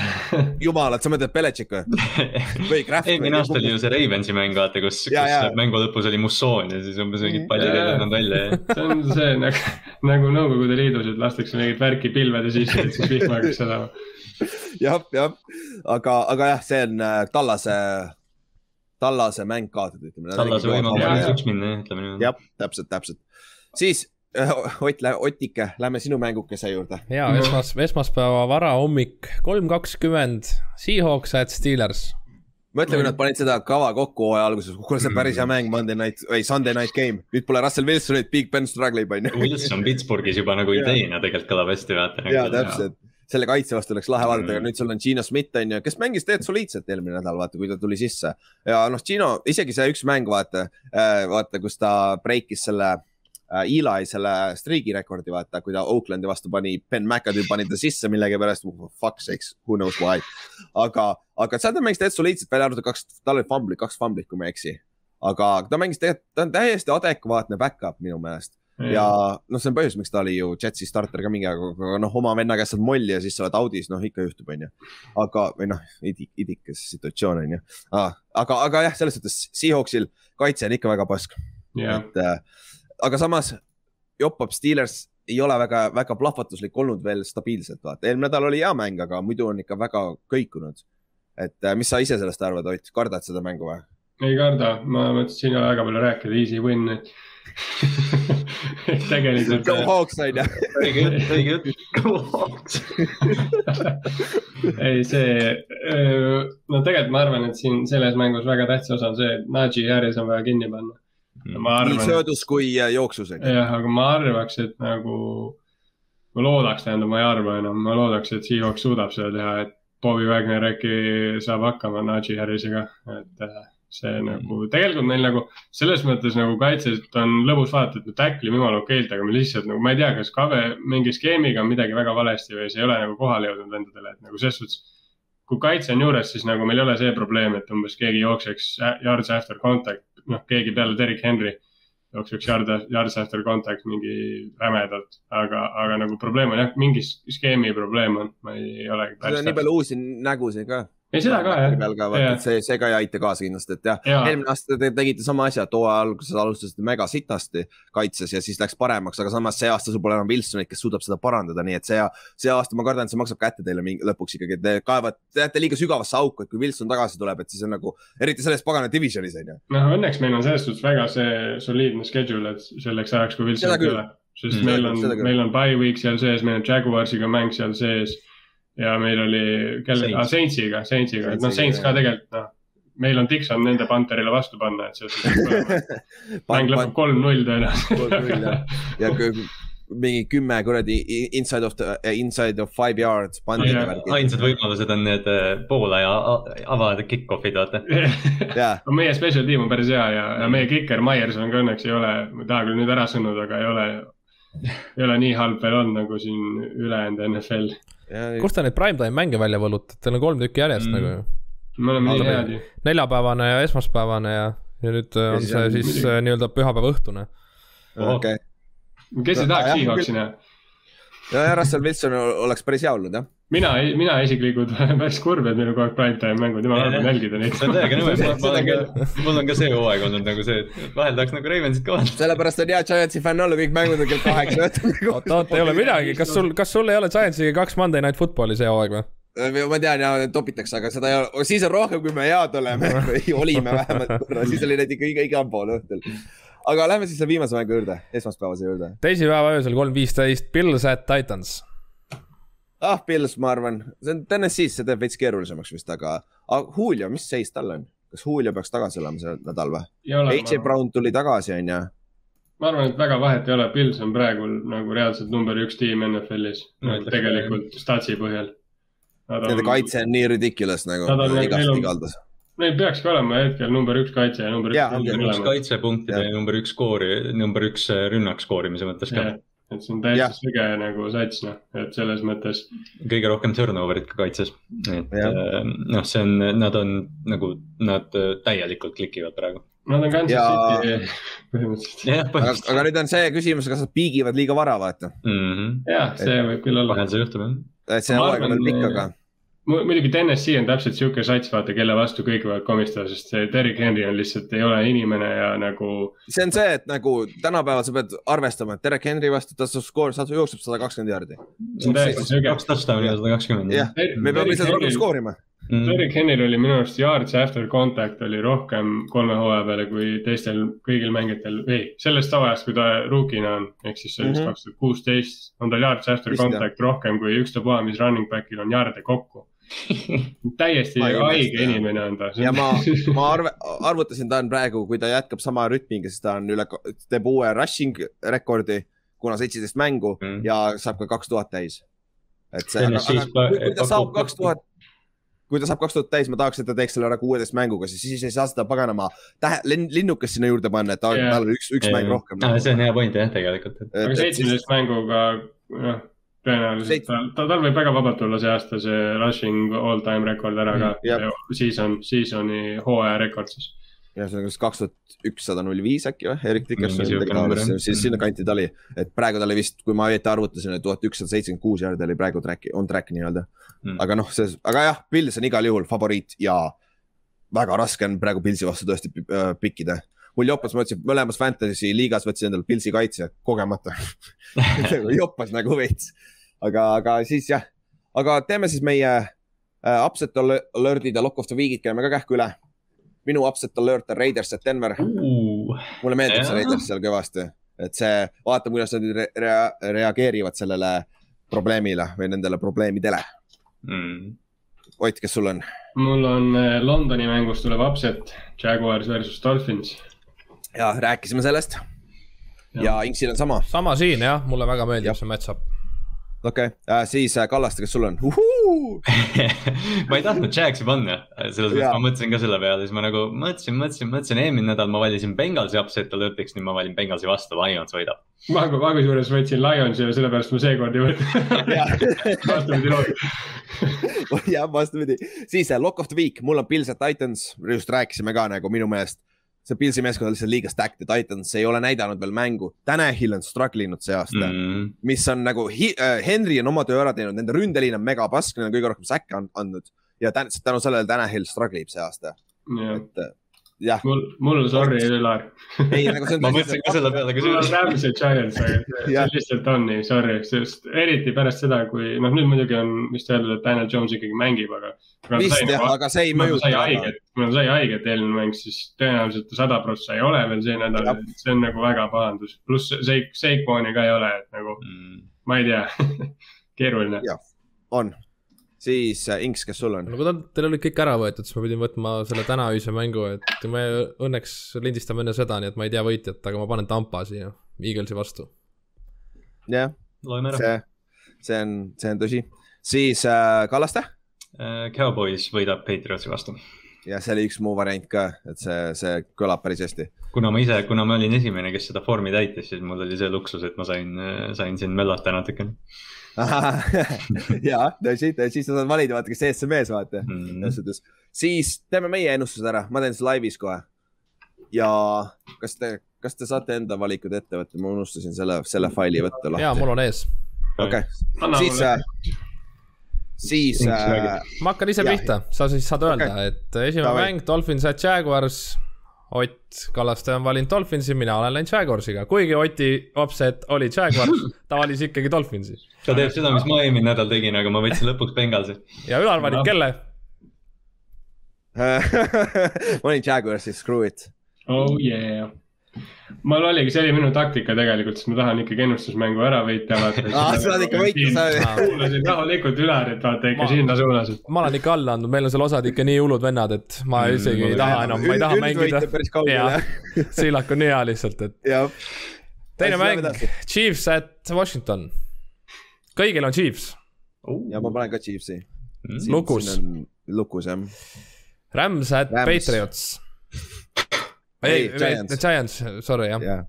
jumalad, sa mõtled Belichik või? või Kraft eelmine aasta oli ju see Ravensi mäng, vaata, kus, kus Ja, ja. mängu lõpus oli mussoon ja siis umbes mingid pallid Ja, ei ja. lennanud välja ja see on see nagu, nagu Nõukogude Liidus, et lastakse mingit värki pilvede sisse, et siis vihma hakkaks sadama. jah, jah, aga, aga jah, see on äh, Tallase, Tallase mäng kaotada, ütleme. Tallase võimalus on üks minna jah, ütleme niimoodi. jah, täpselt, täpselt. siis äh, Ott, Otike, lähme sinu mängukese juurde. ja esmas, esmaspäeva varahommik, kolm kakskümmend, Seahawks at Steelers. mõtle, kui nad panid seda kava kokku hooaja alguses, kuule, see on päris hea mäng, Monday night või Sunday night game. nüüd pole Russell Wilsonit, Big Ben struggle ib, onju. Wilson Pittsburghis juba nagu ideena tegelikult kõlab hästi, vaata. ja täpselt, selle kaitse vastu oleks lahe vaadata, aga Mm. nüüd sul on Gino Schmidt on ju, kes mängis tegelikult soliidselt eelmine nädal, vaata, kui ta tuli sisse. ja noh, Gino, isegi see üks mäng, vaata, vaata, kus ta breikis selle äh, Eli selle streigi rekordi, vaata, kui ta Oaklandi vastu pani, Ben McAdoo pani ta sisse millegipärast, fuck sakes, who knows why. aga, aga ta mängis tegelikult soliidselt, välja arvatud kaks, tal oli fumblit, kaks fumblit, kui ma ei eksi. aga ta mängis tegelikult, ta on täiesti adekvaatne back-up minu meelest ja noh, see on põhjus, miks ta oli ju Jetsi starter ka mingi aeg, aga noh, oma venna käest saad molli ja siis sa oled audis, noh ikka juhtub, onju. aga, või noh, idik, idikas situatsioon onju. aga, aga jah, selles suhtes Seahawksil kaitse on ikka väga pask, jah, et äh, aga samas Joppab Steelers ei ole väga, väga plahvatuslik olnud veel stabiilselt, vaata, eelmine nädal oli hea mäng, aga muidu on ikka väga kõikunud. et äh, mis sa ise sellest arvad, Ott, kardad seda mängu või? ei karda, ma mõtlesin, siin ei ole väga palju rääkida, easy win, et tegelikult Go Hawks onju. õige jutt, õige jutt. Go Hawks. ei, see, no tegelikult ma arvan, et siin selles mängus väga tähtis osa on see, et Najee Harris on vaja kinni panna. ma nii arvan, söödus kui äh, jooksus jah, aga ma arvaks, et nagu, ma loodaks, tähendab, ma ei arva enam, ma loodaks, et Seahawks suudab seda teha, et Bobby Wagner äkki saab hakkama Najee Harrisega, et see nagu tegelikult meil nagu selles mõttes nagu kaitset on lõbus vaadata, et me tacklime jumala okeilt, aga me lihtsalt nagu, ma ei tea, kas Kave mingi skeemiga on midagi väga valesti või see ei ole nagu kohale jõudnud vendadele, et nagu selles suhtes. kui kaitse on juures, siis nagu meil ei ole see probleem, et umbes keegi jookseks yards after contact, noh, keegi peale Derek Henry jookseks yard, yards after contact mingi rämedalt, aga, aga nagu probleem on jah, mingi skeemi probleem on, ma ei olegi seal on nii palju uusi nägusid ka. ei, seda ka jah. peal ka vaata, et see, see ka ei aita kaasa kindlasti, et jah ja., eelmine aasta te tegite sama asja, et hooaja alguses alustasite mega sitasti kaitses ja siis läks paremaks, aga samas see aasta sul pole enam Wilsonit, kes suudab seda parandada, nii et see, see aasta ma kardan, et see maksab kätte teile mingi lõpuks ikkagi, et te kaevad, te jääte liiga sügavasse auku, et kui Wilson tagasi tuleb, et siis on nagu, eriti selles pagana divisionis on ju. noh, õnneks meil on selles suhtes väga see soliidne schedule, et selleks ajaks, kui Wilson ei ole. sest Mm. meil on seda, küll. meil on bye week seal sees, meil on Jaguarsiga mäng seal sees. Ja meil oli, kelle, Saints. Saintsiga, Saintsiga, et noh, Saints ka tegelikult noh. meil on Dixon nende Panterile vastu panna, et see mäng lõpeb kolm-null tõenäoliselt. ja mingi kümme kuradi inside of the, inside of five yards ainsad võimalused on need äh, poolaja a- avada kick-off'id, vaata. jaa, aga meie special tiim on päris hea ja, ja meie kiker Myers on ka õnneks ei ole, ma ei taha küll nüüd ära sõnuda, aga ei ole, ei ole nii halb veel olnud nagu siin ülejäänud NFL. Kust te neid primetime mänge välja võlutate, teil on kolm tükki järjest Mm. nagu ju. me oleme nii head ju. neljapäevane ja esmaspäevane ja, ja nüüd äh, on see on siis äh, nii-öelda pühapäeva õhtune. okei. kes ei No, tahaks Seahawksi näha? ja, ja Russell Wilson oleks päris hea olnud jah. mina, mina isiklikult olen päris kurb, et meil on kogu aeg primetime mängud, jumala halb on jälgida neid. see on täiega nõme, ma olen ka, mul on ka see hooaeg olnud nagu see, et vahel tahaks nagu Ravensit ka vaadata. sellepärast on hea Giantsi fänn olla, kõik mängud on kell kaheksa õhtul oot, oot, ei ole midagi, kas sul, kas sul ei ole Giantsiga kaks Monday Night Football'i see hooaeg või? ma tean ja topitakse, aga seda ei ole, siis on rohkem, kui me head oleme või olime vähemalt korra, siis oli neid ikka iga, igal pool õhtul. aga lähme siis selle viimase mängu juurde, esmaspäevase juurde. teisipäeva öösel kolm viisteist, Pils at Titans. ah, Pils, ma arvan, see on TNS-is, see teeb veits keerulisemaks vist, aga, aga Julio, mis seis tal on? kas Julio peaks tagasi olema see nädal või? AJ Brown tuli tagasi, onju. ma arvan, et väga vahet ei ole, Pils on praegu nagu reaalselt number üks tiim NFL-is no,, tegelikult statsi põhjal. Nende kaitse on nii ridiculous nagu igast igaldas. Neil peakski olema hetkel number üks kaitse ja number üks number üks kaitsepunktide ja number üks skoori, number üks äh, rünnak skoorimise mõttes ka Jah,. Et see on täiesti süge nagu sats, noh, et selles mõttes kõige rohkem turnover'it ka kaitses. et äh, noh, see on, nad on nagu, nad äh, täielikult klikivad praegu. nad on Kansas Ja- City põhimõtteliselt. jah, aga, põhimõtteliselt. aga nüüd on see küsimus, kas nad piigivad liiga vara, vaata. jah, see võib küll olla. vahel see juhtub jah. et see hooaeg on veel pikk, aga muidugi TNS-i on täpselt sihuke sats, vaata, kelle vastu kõik võivad komistada, sest see Derek Henry on lihtsalt, ei ole inimene ja nagu see on see, et nagu tänapäeval sa pead arvestama, et Derek Henry vastu ta skoor, jookseb sada kakskümmend jaardi. see on täiesti süge. kaks touchdown'i ja sada kakskümmend. jah, me peame lihtsalt rohkem skoorima. Mm. Derek Henryl oli minu arust yards after contact oli rohkem kolme hooaja peale kui teistel kõigil mängijatel, ei, sellest hooajast, kui ta rookina on, ehk siis see on vist Mhm. kaks tuhat kuusteist, on tal yards after Vist, jah. contact rohkem kui ükstapuha, mis running back'il on yard'e kokku. täiesti haige inimene on ta. ja ma, ma arve, arvutasin, ta on praegu, kui ta jätkab sama rütmiga, siis ta on üle, teeb uue rushing rekordi, kuna seitseteist mängu Mm. ja saab ka kaks tuhat täis. et see, aga, aga kui, kui ta saab kaks tuhat, kui ta saab kaks tuhat täis, ma tahaks, et ta teeks selle ära kuueteist mänguga, siis, siis ei saa seda paganama tähe, linnukest sinna juurde panna, et yeah., tal on üks, üks mäng rohkem. Ah, see on hea point jah, tegelikult. aga seitsmeteist mänguga, noh, tõenäoliselt Seit- tal, tal võib väga vabalt olla see aasta see rushing all time rekord ära ka Mm, jah. mm,. Season, season'i hooaja rekord siis. ja see on kas kaks tuhat ükssada null viis äkki või, Erik Dickerson jah. siis sinna kanti ta oli, et praegu ta oli vist, kui ma õieti arvutasin, et tuhat ükssada seitsekümmend kuus jaardi oli praegu track, on track nii-öelda Mm. aga noh, see, aga jah, Pils on igal juhul favoriit ja väga raske on praegu Pilsi vastu tõesti äh, pikkida. Mul jopas, ma võtsin mõlemas fantasy liigas võtsin endale Pilsi kaitse kogemata jopas nagu veits, aga, aga siis jah, aga teeme siis meie äh, upset al- alert'id ja lock of the week'id käime ka kähku üle. minu upset alert on Raiders at Denver, mulle meeldib see. Raiders seal kõvasti, et see, vaatame, kuidas nad re re reageerivad sellele probleemile või nendele probleemidele. Mm. Ott, kes sul on? mul on eh, Londoni mängust tuleb upset, Jaguars versus Dolphins. Ja rääkisime sellest ja, ja Inksil on sama, sama siin jah, mulle väga meeldib Jah. see match-up. okei okay. äh,, siis äh, Kallaste, kes sul on? ma ei tahtnud Jagsi panna, selles mõttes ma mõtlesin ka selle peale, siis ma nagu mõtlesin, mõtlesin, mõtlesin, eelmine nädal ma valisin Bengalsi upset alert'iks, nüüd ma valin Bengalsi vastu, Lions võidab. ma, ma kusjuures võtsin Lionsi ja sellepärast ma seekord ei võtnud. vastupidi lood. jah, vastupidi, siis äh, Lock of the Week, mul on Pils ja Titans, just rääkisime ka nagu minu meelest. See Pilsi meeskond on lihtsalt liiga stacked ja Titans ei ole näidanud veel mängu. Tanahil on struggle inud see aasta mm., Mm. mis on nagu hi, äh, Henry on oma töö ära teinud, nende ründeliin on megapask, neil on kõige rohkem säkke and- andnud ja tän- tänu sellele Tanahil struggle ib see aasta, et äh, jah, mul, mul, sorry, Ülar. ei nagu see on. ma mõtlesin ka selle peale, mul on kusjuures. Rams ja Giants, aga see- see lihtsalt on nii, sorry, sest eriti pärast seda, kui noh, nüüd muidugi on vist öeldud, et Daniel Jones ikkagi mängib, aga. vist jah, aga see ei mõjuta sai haiget, kuna ta sai haiget eelmine mäng, siis tõenäoliselt ta sada prossa ei ole veel see nädal see on nagu väga pahandus, pluss Seik, Seikoni ka ei ole, et nagu Mm. ma ei tea, keeruline. On, siis äh, Inks, kes sul on? no kui ta, teil olid kõik ära võetud, siis ma pidin võtma selle tänaöise mängu, et me õnneks lindistame enne seda, nii et ma ei tea võitjat, aga ma panen Tampa siia, Eaglesi vastu. jah, see, see on, see on tõsi. siis äh, Kallaste Cowboys võidab Patriotsi vastu. ja see oli üks mu variant ka, et see, see kõlab päris hästi. kuna ma ise, kuna ma olin esimene, kes seda vormi täitis, siis mul oli see luksus, et ma sain, sain siin möllata natukene ja tõsi, tõsi, sa saad valida, vaata, kes ees, see mees, vaata mm. selles. suhtes. siis teeme meie ennustused ära, ma teen selle laivis kohe. ja kas te, kas te saate enda valikud ette võtta, ma unustasin selle, selle faili võtta ja lahti. mul on ees. okei, siis äh,, siis äh, ma hakkan ise Jah. pihta, sa siis saad öelda Okei. et esimene Davai. mäng Dolphins at Jaguars. Ott Kallaste on valinud Dolphinsi, mina olen läinud Jaguarsiga, kuigi Oti upset oli Jaguars, ta valis ikkagi Dolphinsi. ta teeb seda, mis ma eelmine nädal tegin, aga ma võtsin lõpuks Bengalsi. ja Ülar valib kelle? ma olin Jaguarsis, screw it. oh yeah. Mul oligi, see oli minu taktika tegelikult, sest ma tahan ikkagi ennustusmängu ära võita. Aa, sa tahad ikka võita, sa- kuulasin rahulikult Ülarit, vaata ikka Ma- sinna suunas. ma olen ikka alla andnud, meil on seal osad ikka nii hullud vennad, et ma Mm, isegi ei taha enam, ma ei taha mängida. Siilak on nii hea lihtsalt, et teine mäng Chiefs at Washington. kõigil on Chiefs, ja ma panen ka Chiefsi. lukus, lukus jah. Rams at. Patriots. Ei Giants. Giants, sorry jah. jah,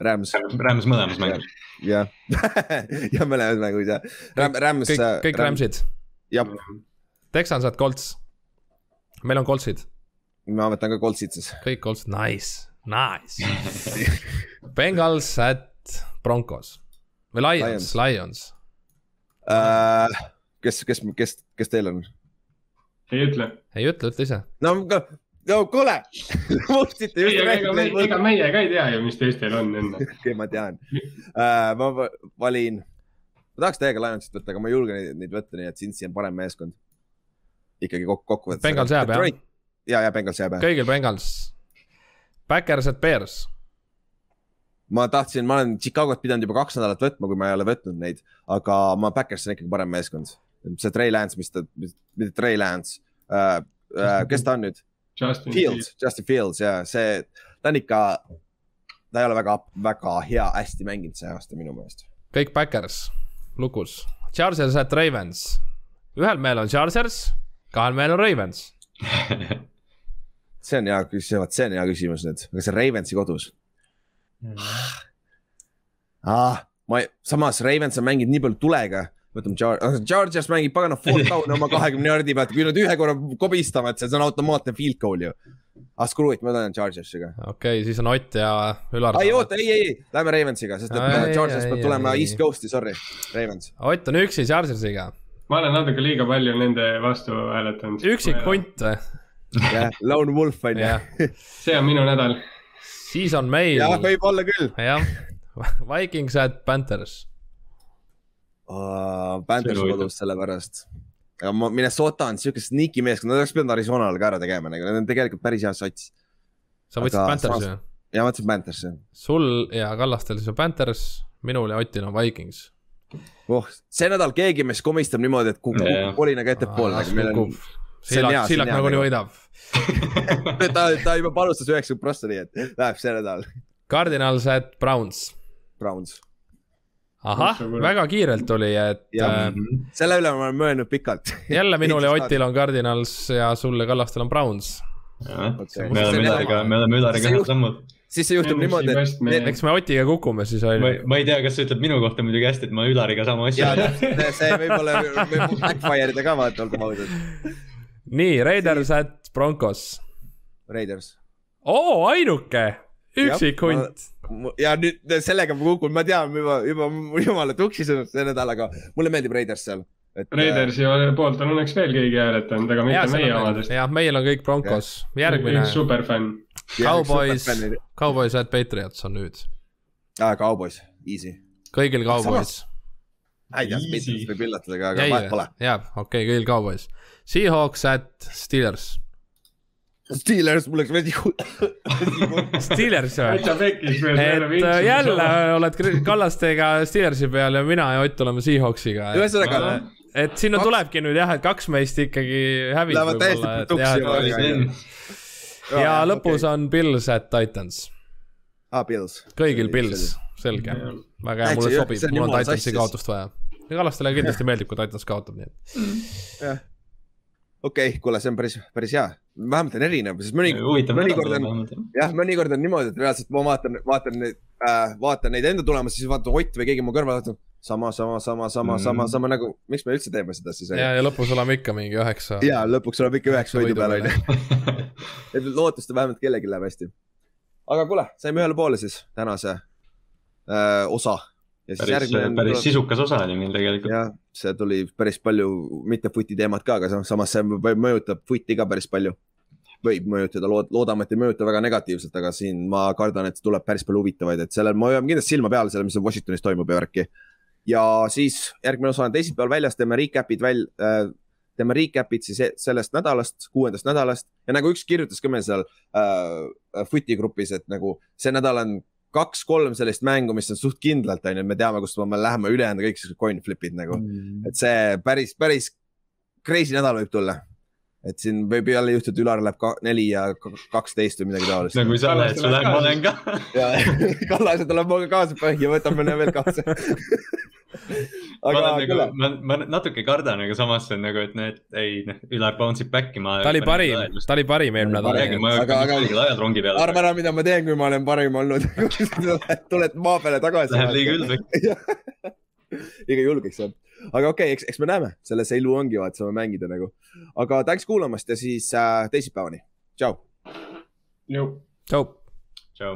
Rams, Rams mõlemas mängus. jah. ja mõlemas mängus jah. Ram-, Rams. kõik, kõik. Ramsid. jah, Texans at Colts. meil on Coltsid, ma võtan ka Coltsid siis. kõik Coltsid, nice, nice. Bengals at Broncos või Lions, Lions. Äh, kes, kes, kes, kes teil on? ei ütle. ei ütle, ütle ise. no, no kuule, muutsite just ega me- ega rääkida. meie ka ei tea ju, mis teistel on enne. okei, ma tean uh,. ma va- valin, ma tahaks täiega Lionsit võtta, aga ma ei julge neid, neid võtta, nii et Cincy on parem meeskond. ikkagi kokku, kokkuvõttes. Bengals jääb, jah? ja, ja Bengals jääb jah. kõigil Bengals. Backers at Bears. ma tahtsin, ma olen Chicago't pidanud juba kaks nädalat võtma, kui ma ei ole võtnud neid, aga ma Backers on ikkagi parem meeskond. see Trey Lance, mis ta, mitte Trey Lance uh,, uh, kes ta on nüüd? Justin Fields, Justin Fields ja see, ta on ikka, ta ei ole väga, väga hea, hästi mänginud see aasta minu meelest. kõik Backers, lukus. Chargers at Ravens. ühel mehel on Chargers, kahel mehel on Ravens. see on hea küsimus, see on hea küsimus nüüd, aga see Ravensi kodus ah,. ma, samas Ravens on mänginud nii palju tulega, võtame Char-, Chargers mängib pagana fourth down'i oma kahekümne jardi pealt, kui nad ühe korra kobistavad, see on automaatne field goal ju. ah screw it, ma lähen Chargersiga. okei okay,, siis on Ott ja Ülar. ei oota, ei, ei, ei, lähme Ravensiga, sest et Ai, Chargers peab tulema ai. East Coast'i, sorry, Ravens. Ott on üksi Chargersiga. ma olen natuke liiga palju nende vastu hääletanud. üksik. hunt või? jah, Lone Wolf on ju. see on minu nädal. siis on meil, jah, võib olla küll jah, Vikings at Panthers. uh,. Panthers kodus sellepärast. aga ma, Minnesota on siuke sneaky meeskond, nad oleks pidanud Arizonale ka ära tegema, nagu nad on tegelikult päris hea sats. sa võtsid Aga Panthersi või? ja ma mõtlesin Panthersi. sul ja Kallastel siis on Panthers, minul ja Otil on Vikings. oh, see nädal keegi meist komistab niimoodi, et kukub kolinaga ettepoole, nagu meil on. on hea nagunii nagu. võidab. ta, ta juba panustas üheksakümmend prossa, nii et läheb see nädal. Cardinals at Browns. Browns. ahah, väga kiirelt tuli, et äh, selle üle ma olen mõelnud pikalt. jälle minul ja Otil on Cardinals ja sul ja Kallastel on Browns. Okei. me oleme Ülariga, me oleme Ülariga See ühed sammud. siis see juhtub niimoodi, et eks me Otiga kukume siis on ma ju. ma ei tea, kas sa ütled minu kohta muidugi hästi, et ma Ülariga sama asja see võib-olla võib backfire ida ka vaata, olgem ausad. nii, Raiders at Broncos. Raiders. oo, ainuke, üksik hunt. Ja nüüd sellega ma kukun, ma tean juba, juba jumala tuksi sõnum see nädal, aga mulle meeldib Raiders seal. et äh, Raidersi poolt on õnneks veel keegi hääletanud, aga mitte meie omadest. jah, meil on kõik Broncos, järgmine superfänn. Cowboys, Cowboys at Patriots on nüüd, aa, Cowboys, easy. kõigil Cowboys. ma ei tea. Patriots võib üllatada ka, aga vahet pole. jääb, okei okay,, kõigil Cowboys. Seahawks at Steelers. Steelers, mul läks veidi Steelers või? et äh, jälle oled Kallastega Steelersi peal ja mina ja Ott oleme Seahawksiga. ühesõnaga, et sinna Kaks- tulebki nüüd jah, et kaks meist ikkagi hävib Lähevad täiesti juba, ja, ja lõpus on Bills at Titans, aa, Bills. kõigil Bills, selge, väga hea, mulle sobib mul on Titansi kaotust vaja. ja Kallastele kindlasti meeldib, kui Titans kaotab, nii et. Okei okay,, kuule, see on päris, päris hea. vähemalt on erinev, sest mõni, mõnikord on- jah, mõnikord on niimoodi, et reaalselt ma vaatan, vaatan neid äh,, vaatan neid enda tulemusi, siis vaatan Ott või keegi mu kõrval, vaatan sama, sama, sama, sama, sama, Mm. sama nagu, miks me üldse teeme seda siis? ja, ja lõpus oleme ikka mingi üheksa. ja lõpuks oleme ikka üheksa võidu peal, onju. et lootust on vähemalt kellelgi läheb hästi. aga kuule, saime ühele poole siis tänase äh, osa. Ja siis järgmine. päris sisukas osa oli meil tegelikult. jah, see tuli päris palju mitte footi teemat ka, aga sam- samas see mõjutab footi ka päris palju. võib mõjutada, lood-, loodame, et ei mõjuta väga negatiivselt, aga siin ma kardan, et tuleb päris palju huvitavaid, et sellel ma hoian kindlasti silma peal, sellel, mis Washingtonis toimub ja värki. ja siis järgmine osa on teisipäeval väljas, teeme recap'id välja äh,, teeme recap'id siis e- sellest nädalast, kuuendast nädalast ja nagu üks kirjutas ka meil seal äh, footi grupis, et nagu see nädal on kaks-kolm sellist mängu, mis on suht kindlalt, onju, me teame, kust me läheme, ülejäänud on kõik siuksed coin flip'id nagu. et see päris, päris crazy nädal võib tulla. et siin võib jälle juhtuda, Ülar läheb ka neli ja kaksteist või midagi taolist no kui sa lähed, siis ma lähen ka. ja Kallased tuleb minuga kaasa põhja, võtame veel kaasa. ma aga kuule nagu, ma, ma natuke kardan, aga samas see on nagu, et et ei noh, Ülar bounce ib back'i ma. ta oli parim, ta oli parim eelmine nädal ma Aga- aga- hakkan ajad rongi peale. arva ära, mida ma teen, kui ma olen parim olnud. tuled maa peale tagasi. Läheb liiga ülbeks. liiga julgeks jah. aga okei okay,, eks, eks me näeme, selles see ilu ongi, vaata, saame mängida nagu. aga tänks kuulamast ja siis äh, teisipäevani. tšau. tšau. tšau.